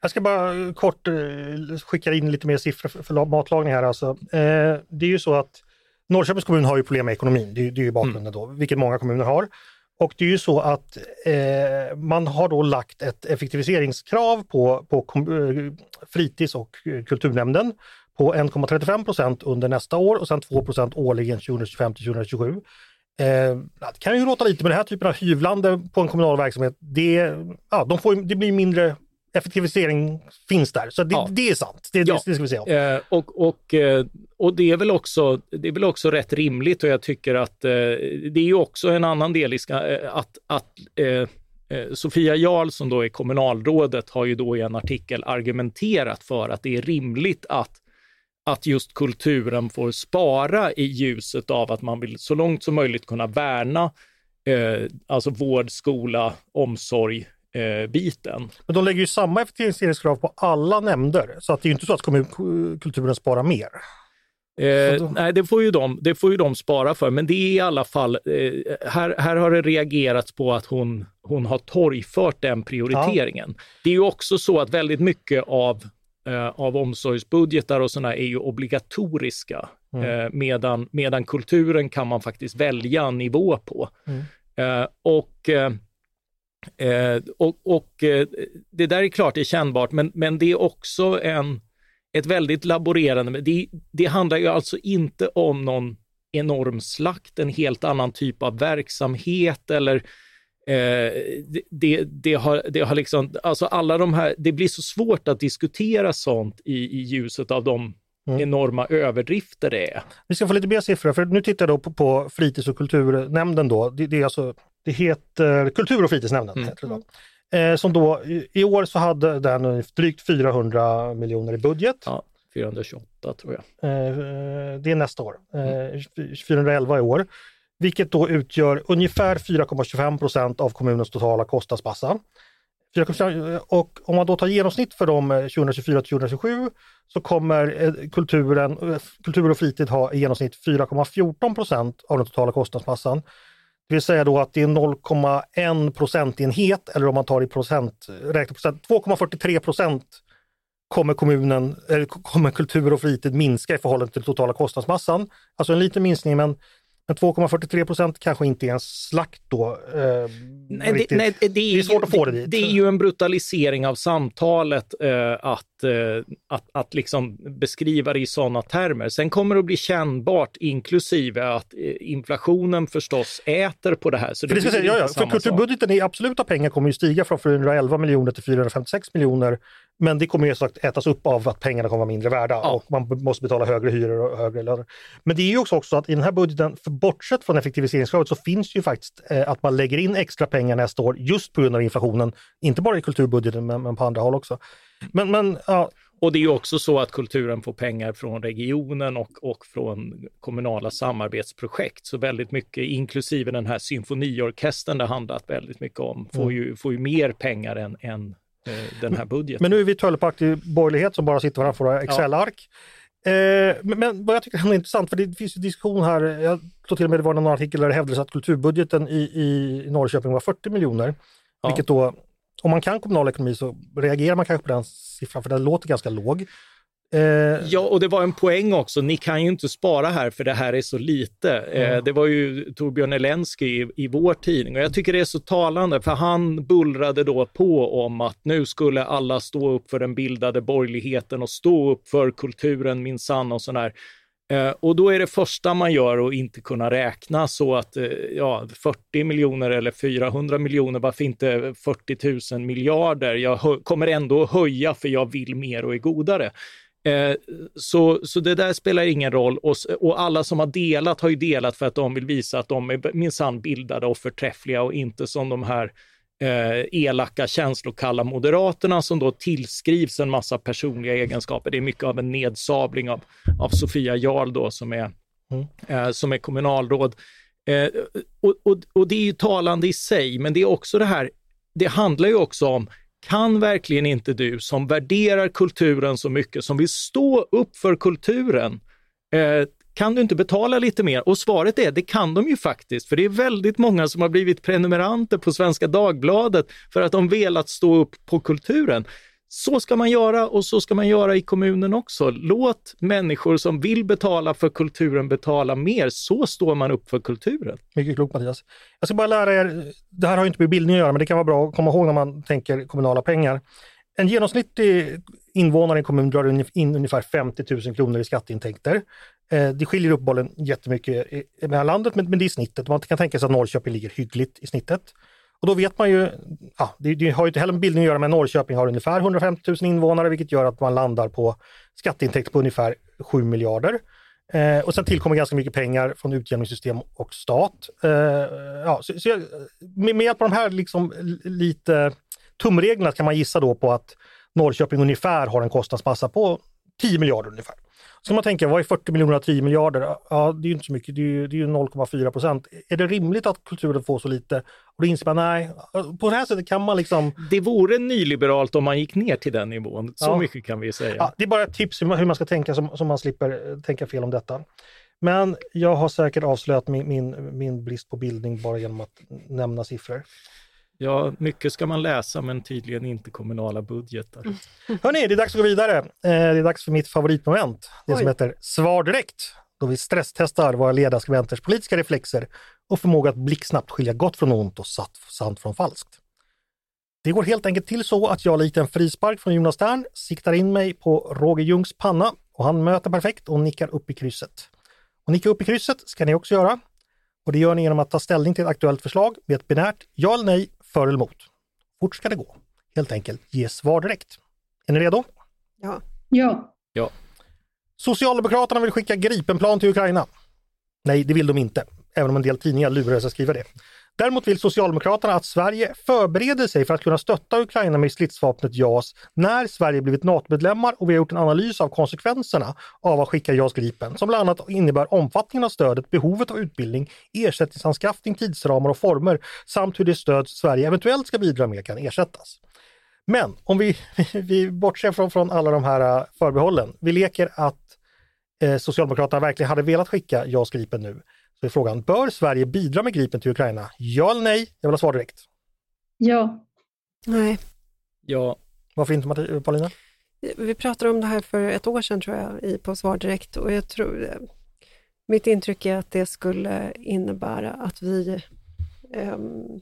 [SPEAKER 1] Jag ska bara kort eh, skicka in lite mer siffror för, för matlagning här. Alltså. Eh, det är ju så att Norrköpings kommun har ju problem med ekonomin, det, är- det är ju bakgrunden då, vilket många kommuner har. Och det är ju så att eh, man har då lagt ett effektiviseringskrav på, på eh, fritids och eh, kulturnämnden på 1,35 procent under nästa år och sen 2 procent årligen 2025 till 2027. Eh, det kan ju låta lite, men den här typen av hyvlande på en kommunal verksamhet, det, ja, de får, det blir mindre effektivisering finns där. Så det,
[SPEAKER 3] Ja.
[SPEAKER 1] det är sant, det,
[SPEAKER 3] Ja.
[SPEAKER 1] det, ska vi säga.
[SPEAKER 3] Eh, och, och, eh, och det är väl också, det är väl också rätt rimligt och jag tycker att eh, det är ju också en annan del i ska, eh, att, att eh, eh, Sofia Jarl som då är kommunalrådet har ju då i en artikel argumenterat för att det är rimligt att att just kulturen får spara i ljuset av att man vill så långt som möjligt kunna värna eh, alltså vård, skola, omsorg, biten.
[SPEAKER 1] Men de lägger ju samma effektiviseringskrav på alla nämnder, så att det är ju inte så att kommun, kulturen sparar mer.
[SPEAKER 3] Eh,
[SPEAKER 1] då-
[SPEAKER 3] nej, det får, ju de, det får ju de spara för, men det är i alla fall, eh, här, här har det reagerats på att hon, hon har torgfört den prioriteringen. Det är ju också så att väldigt mycket av, eh, av omsorgsbudgetar och sådana är ju obligatoriska,
[SPEAKER 1] Mm.
[SPEAKER 3] eh, medan, medan kulturen kan man faktiskt välja nivå på.
[SPEAKER 1] Mm.
[SPEAKER 3] Eh, och eh, och och eh, det där är klart det är kännbart, men, men det är också en, ett väldigt laborerande, det, det handlar ju alltså inte om någon enorm slakt, en helt annan typ av verksamhet eller eh, det, det, har, det har liksom, alltså alla de här, det blir så svårt att diskutera sånt i, i ljuset av de
[SPEAKER 1] Mm.
[SPEAKER 3] enorma överdrifter det är.
[SPEAKER 1] Vi ska få lite mer siffror, för nu tittar jag då på, på fritids och kulturnämnden då. Det, det är alltså, det heter Kultur och fritidsnämnden.
[SPEAKER 2] Mm.
[SPEAKER 1] Heter det. Eh, som då, i, år så hade den drygt 400 miljoner i budget.
[SPEAKER 3] Ja, 428 tror jag.
[SPEAKER 1] Eh, det är nästa år. Eh, 411 i år. Vilket då utgör ungefär 4,25 procent av kommunens totala kostnadsmassa. 4,25 Och om man då tar genomsnitt för dem eh, 2024 till 2027 så kommer eh, kulturen, eh, kultur och fritid ha i genomsnitt 4,14 procent av den totala kostnadsmassan. Det vill säga då att det är 0,1 procentenhet eller om man tar i procent, räknar procent, 2,43 procent kommer kommunen, eller kommer kultur och fritid minska i förhållande till totala kostnadsmassan. Alltså en liten minskning men men 2,43 procent kanske inte är en slakt då. Eh,
[SPEAKER 3] nej, det, nej, det, är, det är svårt att få det dit. Det är ju en brutalisering av samtalet eh, att, eh, att, att liksom beskriva det i sådana termer. Sen kommer det att bli kännbart, inklusive att eh, inflationen förstås äter på det här. Så det,
[SPEAKER 1] för, det säga, ja, ja, för kulturbudgeten i absoluta pengar kommer ju stiga från 411 miljoner till 456 miljoner. Men det kommer ju sagt ätas upp av att pengarna kommer vara mindre värda ja. och man måste betala högre hyror och högre löner. Men det är ju också, också att i den här budgeten, för bortsett från effektiviseringskravet, så finns ju faktiskt eh, att man lägger in extra pengar nästa år just på grund av inflationen. Inte bara i kulturbudgeten men, men på andra håll också. Men, men ja,
[SPEAKER 3] och det är också så att kulturen får pengar från regionen och, och från kommunala samarbetsprojekt. Så väldigt mycket, inklusive den här symfoniorkestern det handlat väldigt mycket om, får, mm. ju, får ju mer pengar än, än den här budgeten.
[SPEAKER 1] Men nu är vi töllepaktig borgerlighet som bara sitter framför våra Excel-ark. Eh, men, men, vad jag tycker är intressant, för det finns ju diskussion här, jag tror till och med det var någon artikel där det hävdades att kulturbudgeten i, i Norrköping var 40 miljoner. Ja. Vilket då om man kan kommunal ekonomi så reagerar man kanske på den siffran, för den låter ganska låg.
[SPEAKER 3] Eh... Ja, och det var en poäng också. Ni kan ju inte spara här för det här är så lite. Mm. Det var ju Torbjörn Elensky i, i vår tidning och jag tycker det är så talande för han bullrade då på om att nu skulle alla stå upp för den bildade borgerligheten och stå upp för kulturen minsann och sådär. Eh, och då är det första man gör att inte kunna räkna så att ja, 40 miljoner eller 400 miljoner, varför inte 40 000 miljarder? Jag kommer ändå att höja för jag vill mer och är godare. Eh, så, så det där spelar ingen roll och, och, alla som har delat har ju delat för att de vill visa att de är minsann bildade och förträffliga och inte som de här eh, elaka, känslokalla moderaterna som då tillskrivs en massa personliga egenskaper. Det är mycket av en nedsabling av, av Sofia Jarl då som är, mm. eh, som är kommunalråd. Eh, och, och, och det är ju talande i sig, men det är också det här, det handlar ju också om kan verkligen inte du som värderar kulturen så mycket, som vill stå upp för kulturen, eh, kan du inte betala lite mer? Och svaret är, det kan de ju faktiskt, för det är väldigt många som har blivit prenumeranter på Svenska Dagbladet för att de velat stå upp på kulturen. Så ska man göra och så ska man göra i kommunen också. Låt människor som vill betala för kulturen betala mer. Så står man upp för kulturen.
[SPEAKER 1] Mycket klokt Mattias. Jag ska bara lära er, det här har inte med bildning att göra, men det kan vara bra att komma ihåg när man tänker kommunala pengar. En genomsnittlig invånare i en kommun drar in ungefär 50 000 kronor i skatteintäkter. Eh, det skiljer uppenbarligen jättemycket mellan landet, men, det är snittet. Man kan tänka sig att Norrköping ligger hyggligt i snittet. Och då vet man ju, ja, det, det har ju inte heller med bildning att göra, men Norrköping har ungefär 150 000 invånare, vilket gör att man landar på skatteintäkt på ungefär 7 miljarder. Eh, och sen tillkommer ganska mycket pengar från utjämningssystem och stat. Eh, ja, så, så med, med hjälp av de här liksom, lite tumreglerna kan man gissa då på att Norrköping ungefär har en kostnadsmassa på 10 miljarder ungefär. Så man tänka, vad är 40 miljoner av 10 miljarder? Ja, det är ju inte så mycket, det är ju, ju 0,4 procent. Är det rimligt att kulturen får så lite? Och då inser man, nej, på det här sättet kan man liksom...
[SPEAKER 3] Det vore nyliberalt om man gick ner till den nivån, så ja. mycket kan vi säga.
[SPEAKER 1] Ja, det är bara ett tips hur man ska tänka så man slipper eh, tänka fel om detta. Men jag har säkert avslöjat min, min, min brist på bildning bara genom att nämna siffror.
[SPEAKER 3] Ja, mycket ska man läsa men tydligen inte kommunala budgetar. Mm. [LAUGHS]
[SPEAKER 1] Hörni, det är dags att gå vidare. Eh, det är dags för mitt favoritmoment, det Oj. som heter Svar direkt. Då vi stresstestar våra ledarskribenters politiska reflexer och förmåga att blixtsnabbt skilja gott från ont och sant från falskt. Det går helt enkelt till så att jag likt en frispark från Jonas Stern siktar in mig på Roger Ljungs panna och han möter perfekt och nickar upp i krysset. Och nicka upp i krysset ska ni också göra. Och det gör ni genom att ta ställning till ett aktuellt förslag med ett binärt ja eller nej för eller emot. Fort ska det gå. Helt enkelt ge svar direkt. Är ni redo?
[SPEAKER 2] Ja.
[SPEAKER 4] Ja.
[SPEAKER 3] ja.
[SPEAKER 1] Socialdemokraterna vill skicka Gripenplan till Ukraina. Nej, det vill de inte, även om en del tidningar lurar sig att skriva det. Däremot vill Socialdemokraterna att Sverige förbereder sig för att kunna stötta Ukraina med stridsvapnet JAS när Sverige blivit NATO-medlemmar och vi har gjort en analys av konsekvenserna av att skicka JAS Gripen som bland annat innebär omfattningen av stödet, behovet av utbildning, ersättningsanskaffning, tidsramar och former samt hur det stöd Sverige eventuellt ska bidra med kan ersättas. Men om vi, [LAUGHS] vi bortser från, från alla de här förbehållen, vi leker att eh, Socialdemokraterna verkligen hade velat skicka JAS Gripen nu är frågan, bör Sverige bidra med Gripen till Ukraina? Ja eller nej? Jag vill ha svar direkt.
[SPEAKER 4] Ja.
[SPEAKER 2] Nej.
[SPEAKER 3] Ja.
[SPEAKER 1] Varför inte Paulina?
[SPEAKER 2] Vi pratade om det här för ett år sedan tror jag på Svar direkt och jag tror Mitt intryck är att det skulle innebära att vi um,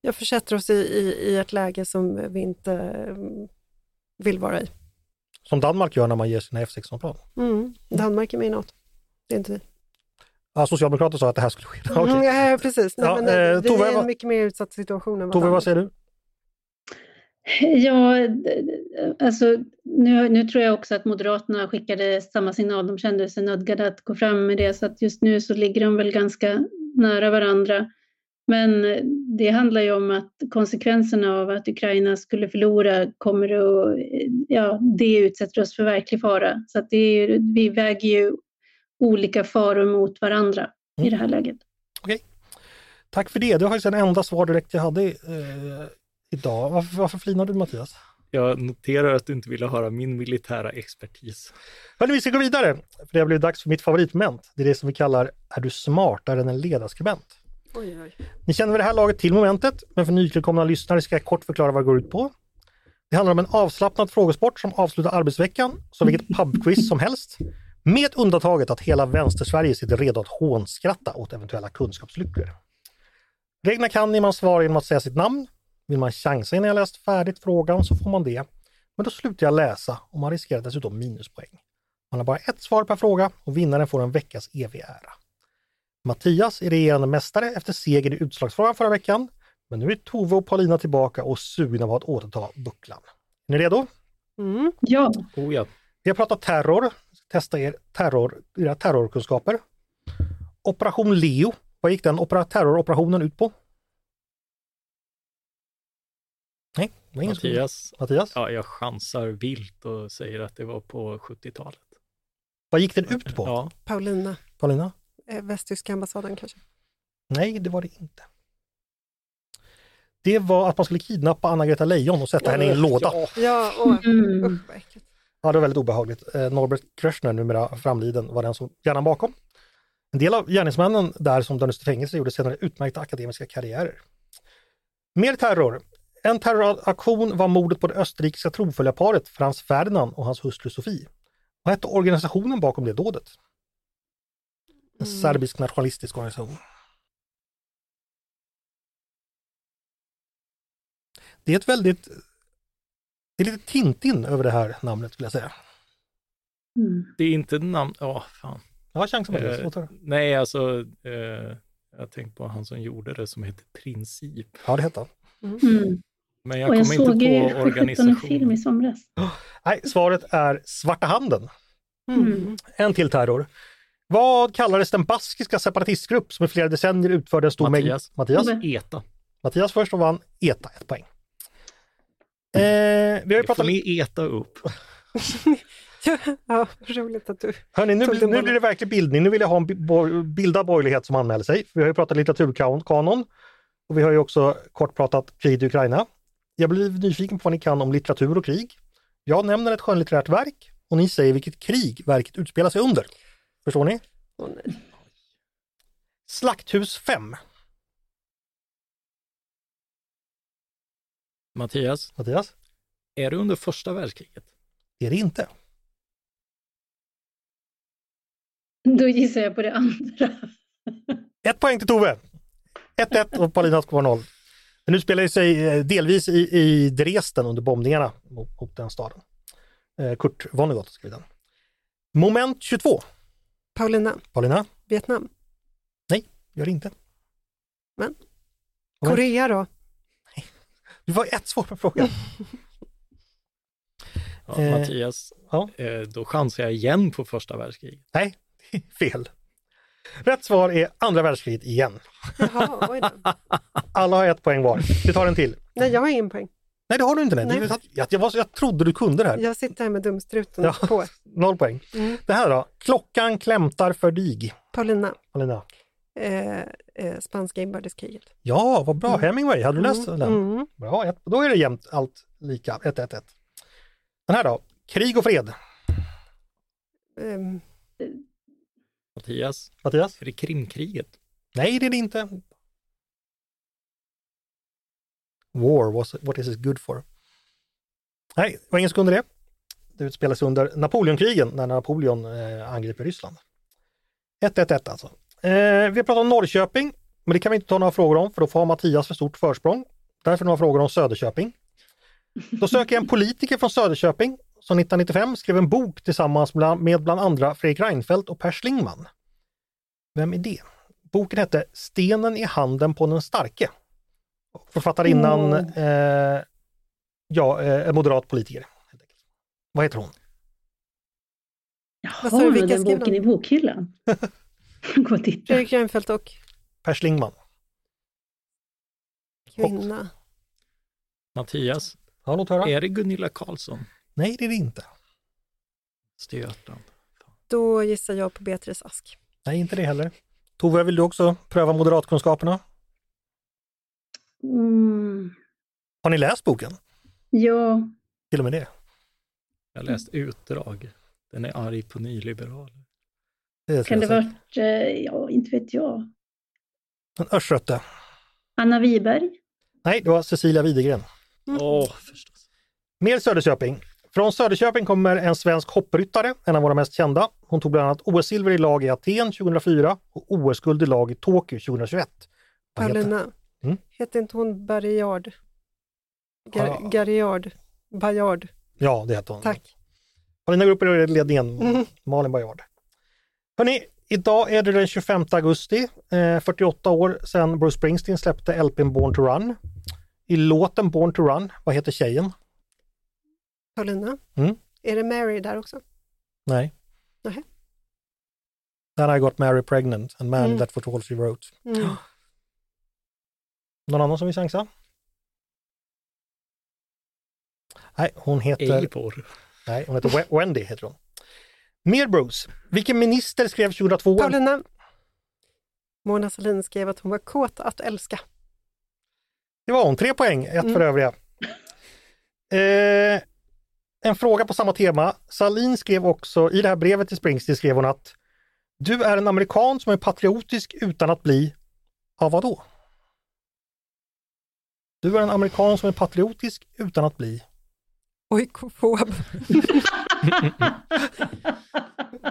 [SPEAKER 2] jag försätter oss i, i, i, ett läge som vi inte um, vill vara i.
[SPEAKER 1] Som Danmark gör när man ger sina F16-plan?
[SPEAKER 2] Mm. Danmark är med i något. det är inte vi.
[SPEAKER 1] Ja, Socialdemokraterna sa att det här skulle ske.
[SPEAKER 2] Mm, okay. ja, precis. Nej, ja, men, eh, vi är i en mycket mer utsatt situation. Än
[SPEAKER 1] vad Tove, vad säger du?
[SPEAKER 4] Ja, alltså nu, nu tror jag också att Moderaterna skickade samma signal. De kände sig nödgade att gå fram med det, så att just nu så ligger de väl ganska nära varandra. Men det handlar ju om att konsekvenserna av att Ukraina skulle förlora kommer att, ja, det utsätter oss för verklig fara. Så att det är, vi väger ju olika faror mot varandra mm. i det här läget.
[SPEAKER 1] Okej. Tack för det. Det var faktiskt den enda svar direkt jag hade eh, idag. Varför, varför flinar du Mattias?
[SPEAKER 3] Jag noterar att du inte ville höra min militära expertis.
[SPEAKER 1] Hörrni, vi ska gå vidare, för det har blivit dags för mitt favoritmoment. Det är det som vi kallar Är du smartare än en ledarskribent? Oj, oj. Ni känner vid det här laget till momentet, men för nytillkomna lyssnare ska jag kort förklara vad det går ut på. Det handlar om en avslappnad frågesport som avslutar arbetsveckan, som vilket pubquiz som helst. Med undantaget att hela vänstersverige sitter redo att hånskratta åt eventuella kunskapsluckor. Reglerna kan ni man svarar genom att säga sitt namn, vill man chansa innan jag läst färdigt frågan så får man det. Men då slutar jag läsa och man riskerar dessutom minuspoäng. Man har bara ett svar per fråga och vinnaren får en veckas evig ära. Mattias är regerande mästare efter seger i utslagsfrågan förra veckan. Men nu är Tove och Paulina tillbaka och sugna på att återta bucklan. Är ni redo?
[SPEAKER 4] Mm. Ja.
[SPEAKER 3] Oh, ja.
[SPEAKER 1] Vi har pratat terror, testa er terror, era terrorkunskaper. Operation Leo, vad gick den terroroperationen ut på? Nej, det var ingen
[SPEAKER 3] Mattias.
[SPEAKER 1] Mattias?
[SPEAKER 3] Ja, jag chansar vilt och säger att det var på 70-talet.
[SPEAKER 1] Vad gick den ut på?
[SPEAKER 3] Ja.
[SPEAKER 2] Paulina.
[SPEAKER 1] Paulina?
[SPEAKER 2] Eh, västtyska ambassaden kanske?
[SPEAKER 1] Nej, det var det inte. Det var att man skulle kidnappa Anna-Greta Leijon och sätta ja, henne i en låda.
[SPEAKER 2] Ja, ja och, mm. usch,
[SPEAKER 1] Ja, det var väldigt obehagligt. Eh, Norbert Kröschner, numera framliden, var den som hjärnan bakom. En del av gärningsmännen där som dömdes till fängelse gjorde senare utmärkta akademiska karriärer. Mer terror. En terroraktion var mordet på det österrikiska tronföljarparet Frans Ferdinand och hans hustru Sofie. Vad hette organisationen bakom det dådet? En mm. serbisk nationalistisk organisation. Det är ett väldigt... Det är lite Tintin över det här namnet skulle jag säga.
[SPEAKER 3] Mm. Det är inte namn... Ja, oh, fan.
[SPEAKER 1] Jag har chansen på det.
[SPEAKER 3] Eh, nej, alltså... Eh, jag tänkte på han som gjorde det som heter Princip.
[SPEAKER 1] Ja, det hette han.
[SPEAKER 4] Mm.
[SPEAKER 3] Men jag, och jag kommer inte på organisationen. Jag såg
[SPEAKER 4] film i somras.
[SPEAKER 1] nej, svaret är Svarta handen.
[SPEAKER 4] Mm.
[SPEAKER 1] En till terror. Vad kallades den baskiska separatistgrupp som i flera decennier utförde en stor
[SPEAKER 3] mängd...
[SPEAKER 1] Mattias?
[SPEAKER 3] ETA.
[SPEAKER 1] Mattias först och vann ETA, ett poäng. Eh, vi har ju pratat...
[SPEAKER 3] ni ETA upp. [LAUGHS]
[SPEAKER 2] ja, roligt att du
[SPEAKER 1] Hörrni, nu, blir, nu blir det verklig bildning. Nu vill jag ha en bildad borgerlighet som anmäler sig. Vi har ju pratat litteraturkanon och vi har ju också kort pratat krig i Ukraina. Jag blir nyfiken på vad ni kan om litteratur och krig. Jag nämner ett skönlitterärt verk och ni säger vilket krig verket utspelar sig under. Förstår ni?
[SPEAKER 2] Oh,
[SPEAKER 1] Slakthus 5.
[SPEAKER 3] Mattias?
[SPEAKER 1] Mattias?
[SPEAKER 3] Är det under första världskriget?
[SPEAKER 1] Det är det inte.
[SPEAKER 4] Då gissar jag på det andra.
[SPEAKER 1] Ett poäng till Tove. 1-1 och Paulina har 0. Den utspelar sig eh, delvis i, i Dresden under bombningarna mot, mot den staden. Eh, Kurt Vonnegut skrev den. Moment 22.
[SPEAKER 2] Paulina.
[SPEAKER 1] Paulina.
[SPEAKER 2] Vietnam.
[SPEAKER 1] Nej, gör det inte.
[SPEAKER 2] Men? Korea då?
[SPEAKER 1] Nej. Du var ett svar på frågan.
[SPEAKER 3] ja, eh, Mattias, ja. Eh, då chansar jag igen på första världskriget.
[SPEAKER 1] Nej, [LAUGHS] fel. Rätt svar är andra världskriget igen.
[SPEAKER 2] Jaha,
[SPEAKER 1] Alla har ett poäng var. Vi tar en till.
[SPEAKER 2] Nej, jag har ingen poäng.
[SPEAKER 1] Nej, det har du inte. Nej. Jag, jag, var, jag trodde du kunde det här.
[SPEAKER 2] Jag sitter här med dumstruten ja, på. [LAUGHS]
[SPEAKER 1] Noll poäng. Mm. Det här då? Klockan klämtar för dig.
[SPEAKER 2] Paulina.
[SPEAKER 1] Paulina.
[SPEAKER 2] Eh, eh, spanska inbördeskriget.
[SPEAKER 1] Ja, vad bra. Mm. Hemingway, hade du läst
[SPEAKER 2] mm.
[SPEAKER 1] den?
[SPEAKER 2] Mm.
[SPEAKER 1] Bra, ett, då är det jämnt allt lika. 1-1-1. Den här då? Krig och fred.
[SPEAKER 2] Um.
[SPEAKER 3] Mattias?
[SPEAKER 1] Mattias?
[SPEAKER 3] Är det Krimkriget?
[SPEAKER 1] Nej, det är det inte. War, what is it good for? Nej, det var ingen sekund i det. Det utspelas under Napoleonkrigen när Napoleon eh, angriper Ryssland. 1-1-1 alltså. Eh, vi har pratat om Norrköping, men det kan vi inte ta några frågor om för då får Mattias för stort försprång. Därför några frågor om Söderköping. Då söker jag en politiker från Söderköping som 1995 skrev en bok tillsammans med bland andra Fredrik Reinfeldt och Per Schlingmann. Vem är det? Boken hette Stenen i handen på den starke. Författarinnan,
[SPEAKER 4] Mm.
[SPEAKER 1] eh, ja, eh, en moderat politiker. Vad heter hon?
[SPEAKER 2] Vad sa du,
[SPEAKER 4] Jaha,
[SPEAKER 2] vilka
[SPEAKER 4] den boken i bokhyllan. [LAUGHS] Gå och titta.
[SPEAKER 2] Fredrik Reinfeldt och
[SPEAKER 1] Per Schlingmann.
[SPEAKER 2] kvinna.
[SPEAKER 3] Mattias,
[SPEAKER 1] Ja, låt höra.
[SPEAKER 3] är det Gunilla Karlsson?
[SPEAKER 1] Nej, det är det inte.
[SPEAKER 3] Östergötland.
[SPEAKER 2] Då gissar jag på Beatrice Ask.
[SPEAKER 1] Nej, inte det heller. Tove, vill du också pröva moderatkunskaperna?
[SPEAKER 4] Mm.
[SPEAKER 1] Har ni läst boken?
[SPEAKER 4] Ja,
[SPEAKER 1] Till och med det?
[SPEAKER 3] Jag har läst utdrag. Den är arg på nyliberaler.
[SPEAKER 1] Det
[SPEAKER 4] kan det varit, eh, ja, inte vet jag.
[SPEAKER 1] En östgöte?
[SPEAKER 4] Anna Wiberg?
[SPEAKER 1] Nej, det var Cecilia Widegren.
[SPEAKER 3] Åh, förstås.
[SPEAKER 1] Mer Söderköping. Från Söderköping kommer en svensk hoppryttare, en av våra mest kända. Hon tog bland annat OS-silver i lag i Aten 2004 och OS-guld i lag i Tokyo 2021. Vad heter-
[SPEAKER 2] Paulina.
[SPEAKER 1] Mm.
[SPEAKER 2] Heter inte hon Barriard? Gar
[SPEAKER 1] Ja.
[SPEAKER 2] Garriard? Bajard?
[SPEAKER 1] Ja, det heter hon.
[SPEAKER 2] Tack.
[SPEAKER 1] Paulina går upp i ledningen,
[SPEAKER 2] Mm.
[SPEAKER 1] Malin Bajard. Hörrni, idag är det den 25 augusti, eh, 48 år sedan Bruce Springsteen släppte LPn Born to Run. I låten Born to Run, vad heter tjejen?
[SPEAKER 2] Paulina?
[SPEAKER 1] Mm.
[SPEAKER 2] Är det Mary där också?
[SPEAKER 1] Nej.
[SPEAKER 2] Nähä.
[SPEAKER 1] Then I got Mary pregnant and man
[SPEAKER 2] Mm.
[SPEAKER 1] that was all she wrote.
[SPEAKER 2] Mm.
[SPEAKER 1] Någon annan som vill chansa? Nej, hon heter,
[SPEAKER 3] Eivor.
[SPEAKER 1] nej, hon heter We- Wendy. Heter hon. Mer Bruce. Vilken minister skrev 2002 en
[SPEAKER 2] Paulina? Mona Sahlin skrev att hon var kåt att älska.
[SPEAKER 1] Det var hon, tre poäng, ett för
[SPEAKER 2] Mm.
[SPEAKER 1] övriga. Eh, en fråga på samma tema. Salin skrev också, i det här brevet till Springsteen skrev hon att du är en amerikan som är patriotisk utan att bli, ja vadå? Du är en amerikan som är patriotisk utan att bli,
[SPEAKER 2] Oikofob. [LAUGHS]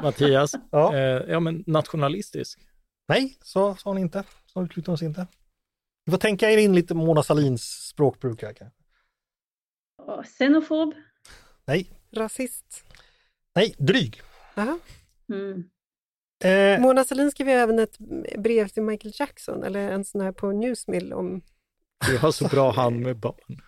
[SPEAKER 3] Mattias,
[SPEAKER 1] ja,
[SPEAKER 3] eh, ja men nationalistisk.
[SPEAKER 1] nej, så sa hon inte. Så uttryckte hon sig inte. Du får tänka er in lite Mona Salins språkbruk här. kanske.
[SPEAKER 4] Xenofob?
[SPEAKER 1] Nej,
[SPEAKER 2] Rasist.
[SPEAKER 1] nej, dryg.
[SPEAKER 2] Aha.
[SPEAKER 4] Mm.
[SPEAKER 1] Eh,
[SPEAKER 2] Mona Sahlin skrev ju även ett brev till Michael Jackson, eller en sån här på Newsmill om...
[SPEAKER 3] Du har så bra hand med barn.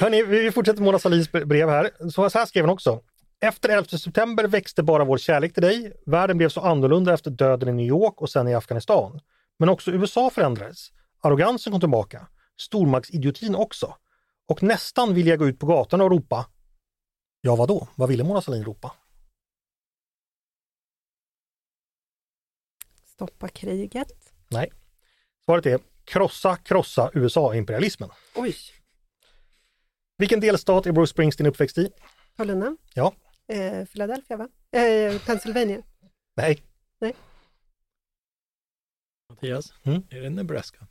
[SPEAKER 1] Hörni, vi fortsätter Mona Sahlins brev här. Så här skrev hon också. Efter 11 september växte bara vår kärlek till dig. Världen blev så annorlunda efter döden i New York och sen i Afghanistan. Men också USA förändrades. Arrogansen kom tillbaka. Stormaktsidiotin också. Och nästan ville jag gå ut på gatorna och ropa. Ja, vad då? Vad ville Mona Sahlin ropa?
[SPEAKER 2] Stoppa kriget.
[SPEAKER 1] Nej. Svaret är krossa, krossa USA-imperialismen.
[SPEAKER 2] Oj.
[SPEAKER 1] Vilken delstat är Bruce Springsteen uppväxt i?
[SPEAKER 2] Paulina?
[SPEAKER 1] Ja.
[SPEAKER 2] Eh, Philadelphia, va? Eh, Pennsylvania.
[SPEAKER 1] Nej,
[SPEAKER 3] Mattias,
[SPEAKER 1] Mm.
[SPEAKER 3] är det Nebraska?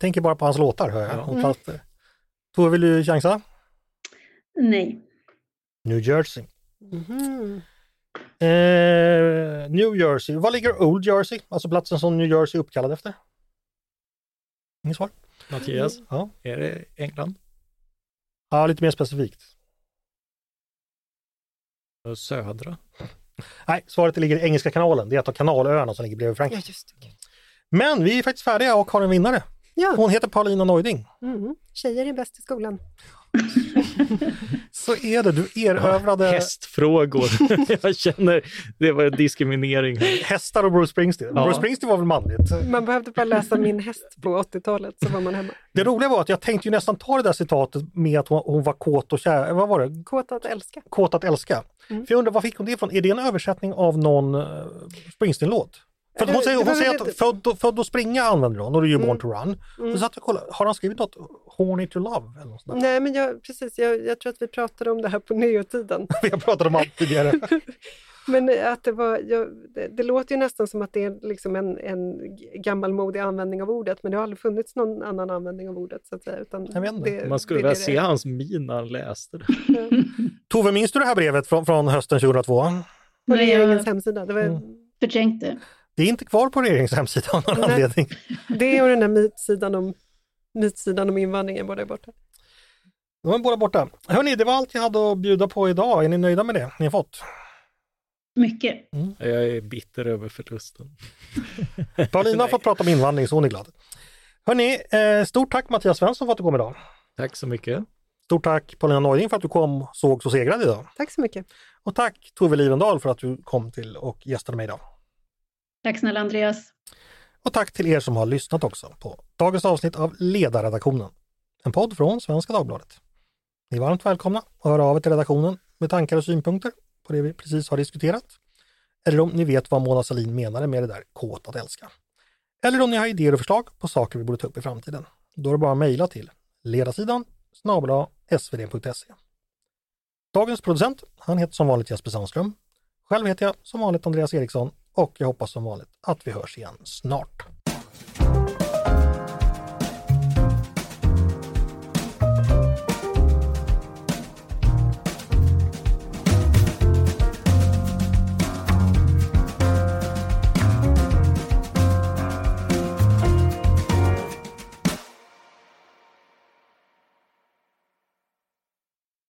[SPEAKER 1] tänker bara på hans låtar hör jag.
[SPEAKER 3] Ja.
[SPEAKER 1] Och Fast, eh, Tove, vill du chansa?
[SPEAKER 4] Nej.
[SPEAKER 1] New Jersey.
[SPEAKER 2] Mhm.
[SPEAKER 1] Eh, New Jersey. Var ligger Old Jersey? Alltså platsen som New Jersey är uppkallad efter? Inget svar?
[SPEAKER 3] Mattias,
[SPEAKER 1] Ja.
[SPEAKER 3] är det England?
[SPEAKER 1] ja, lite mer specifikt.
[SPEAKER 3] Södra?
[SPEAKER 1] Nej, svaret ligger i Engelska kanalen. Det är ett av kanalöarna som ligger bredvid
[SPEAKER 2] Ja,
[SPEAKER 1] Frankrike.
[SPEAKER 2] just det.
[SPEAKER 1] Men vi är faktiskt färdiga och har en vinnare.
[SPEAKER 2] Ja,
[SPEAKER 1] Hon heter Paulina Neuding.
[SPEAKER 2] mm. tjejer är bäst i skolan. [LAUGHS]
[SPEAKER 1] Så är det, du erövrade
[SPEAKER 3] Hästfrågor. [LAUGHS] jag känner, det var diskriminering. här.
[SPEAKER 1] hästar och Bruce Springsteen.
[SPEAKER 3] Ja.
[SPEAKER 1] Bruce Springsteen var väl manligt?
[SPEAKER 2] Man behövde bara läsa Min häst på 80-talet så var man hemma.
[SPEAKER 1] Det roliga var att jag tänkte ju nästan ta det där citatet med att hon, hon var kåt och kär. Vad var det?
[SPEAKER 2] Kåt att älska.
[SPEAKER 1] Kåt att älska.
[SPEAKER 2] Mm.
[SPEAKER 1] För jag undrar, var fick hon det ifrån? Är det en översättning av någon uh, Springsteen-låt? För hon säger, hon säger att född, född att springa använder hon och det är ju
[SPEAKER 2] Mm.
[SPEAKER 1] Born to Run.
[SPEAKER 2] Mm.
[SPEAKER 1] Så satt jag kollade, har han skrivit något Horny to Love? Eller något sånt där?
[SPEAKER 2] Nej, men jag, precis, jag, jag tror att vi pratade om det här på neotiden. [LAUGHS]
[SPEAKER 1] Vi har pratat om allt tidigare. [LAUGHS]
[SPEAKER 2] Men att det var, jag, det, det låter ju nästan som att det är liksom en, en gammalmodig användning av ordet, men det har aldrig funnits någon annan användning av ordet så att säga. Utan
[SPEAKER 1] Jag vet inte.
[SPEAKER 2] det-
[SPEAKER 3] Man skulle vilja se hans min när han läste det. [LAUGHS]
[SPEAKER 1] Tove, minns du det här brevet från, från hösten 2002?
[SPEAKER 2] på
[SPEAKER 4] Nej,
[SPEAKER 2] regeringens
[SPEAKER 4] jag
[SPEAKER 2] hemsida. Det, var,
[SPEAKER 1] Mm.
[SPEAKER 4] förträngt det.
[SPEAKER 1] Det är inte kvar på regeringens hemsida av någon
[SPEAKER 2] Nej.
[SPEAKER 1] anledning.
[SPEAKER 2] det och den där mytsidan om, mytsidan om invandringen båda är borta.
[SPEAKER 1] De är båda borta. Hörni, det var allt jag hade att bjuda på idag. Är ni nöjda med det ni har fått?
[SPEAKER 4] Mycket.
[SPEAKER 3] Jag är bitter över förlusten. [LAUGHS]
[SPEAKER 1] Paulina har fått prata om invandring så hon är glad. Hörni, eh, stort tack Mattias Svensson för att du kom idag.
[SPEAKER 3] Tack så mycket.
[SPEAKER 1] Stort tack Paulina Neuding för att du kom och såg så segrad idag.
[SPEAKER 2] Tack så mycket.
[SPEAKER 1] Och tack Tove Livendal för att du kom till och gästade mig idag.
[SPEAKER 4] Tack snälla Andreas.
[SPEAKER 1] Och tack till er som har lyssnat också på dagens avsnitt av Ledarredaktionen. En podd från Svenska Dagbladet. Ni är varmt välkomna att höra av er till redaktionen med tankar och synpunkter på det vi precis har diskuterat. Eller om ni vet vad Mona Sahlin menade med det där kåt att älska. Eller om ni har idéer och förslag på saker vi borde ta upp i framtiden. Då är det bara att mejla till ledarsidan snabel svd.se. Dagens producent, han heter som vanligt Jesper Sandström. Själv heter jag som vanligt Andreas Eriksson och jag hoppas som vanligt att vi hörs igen snart.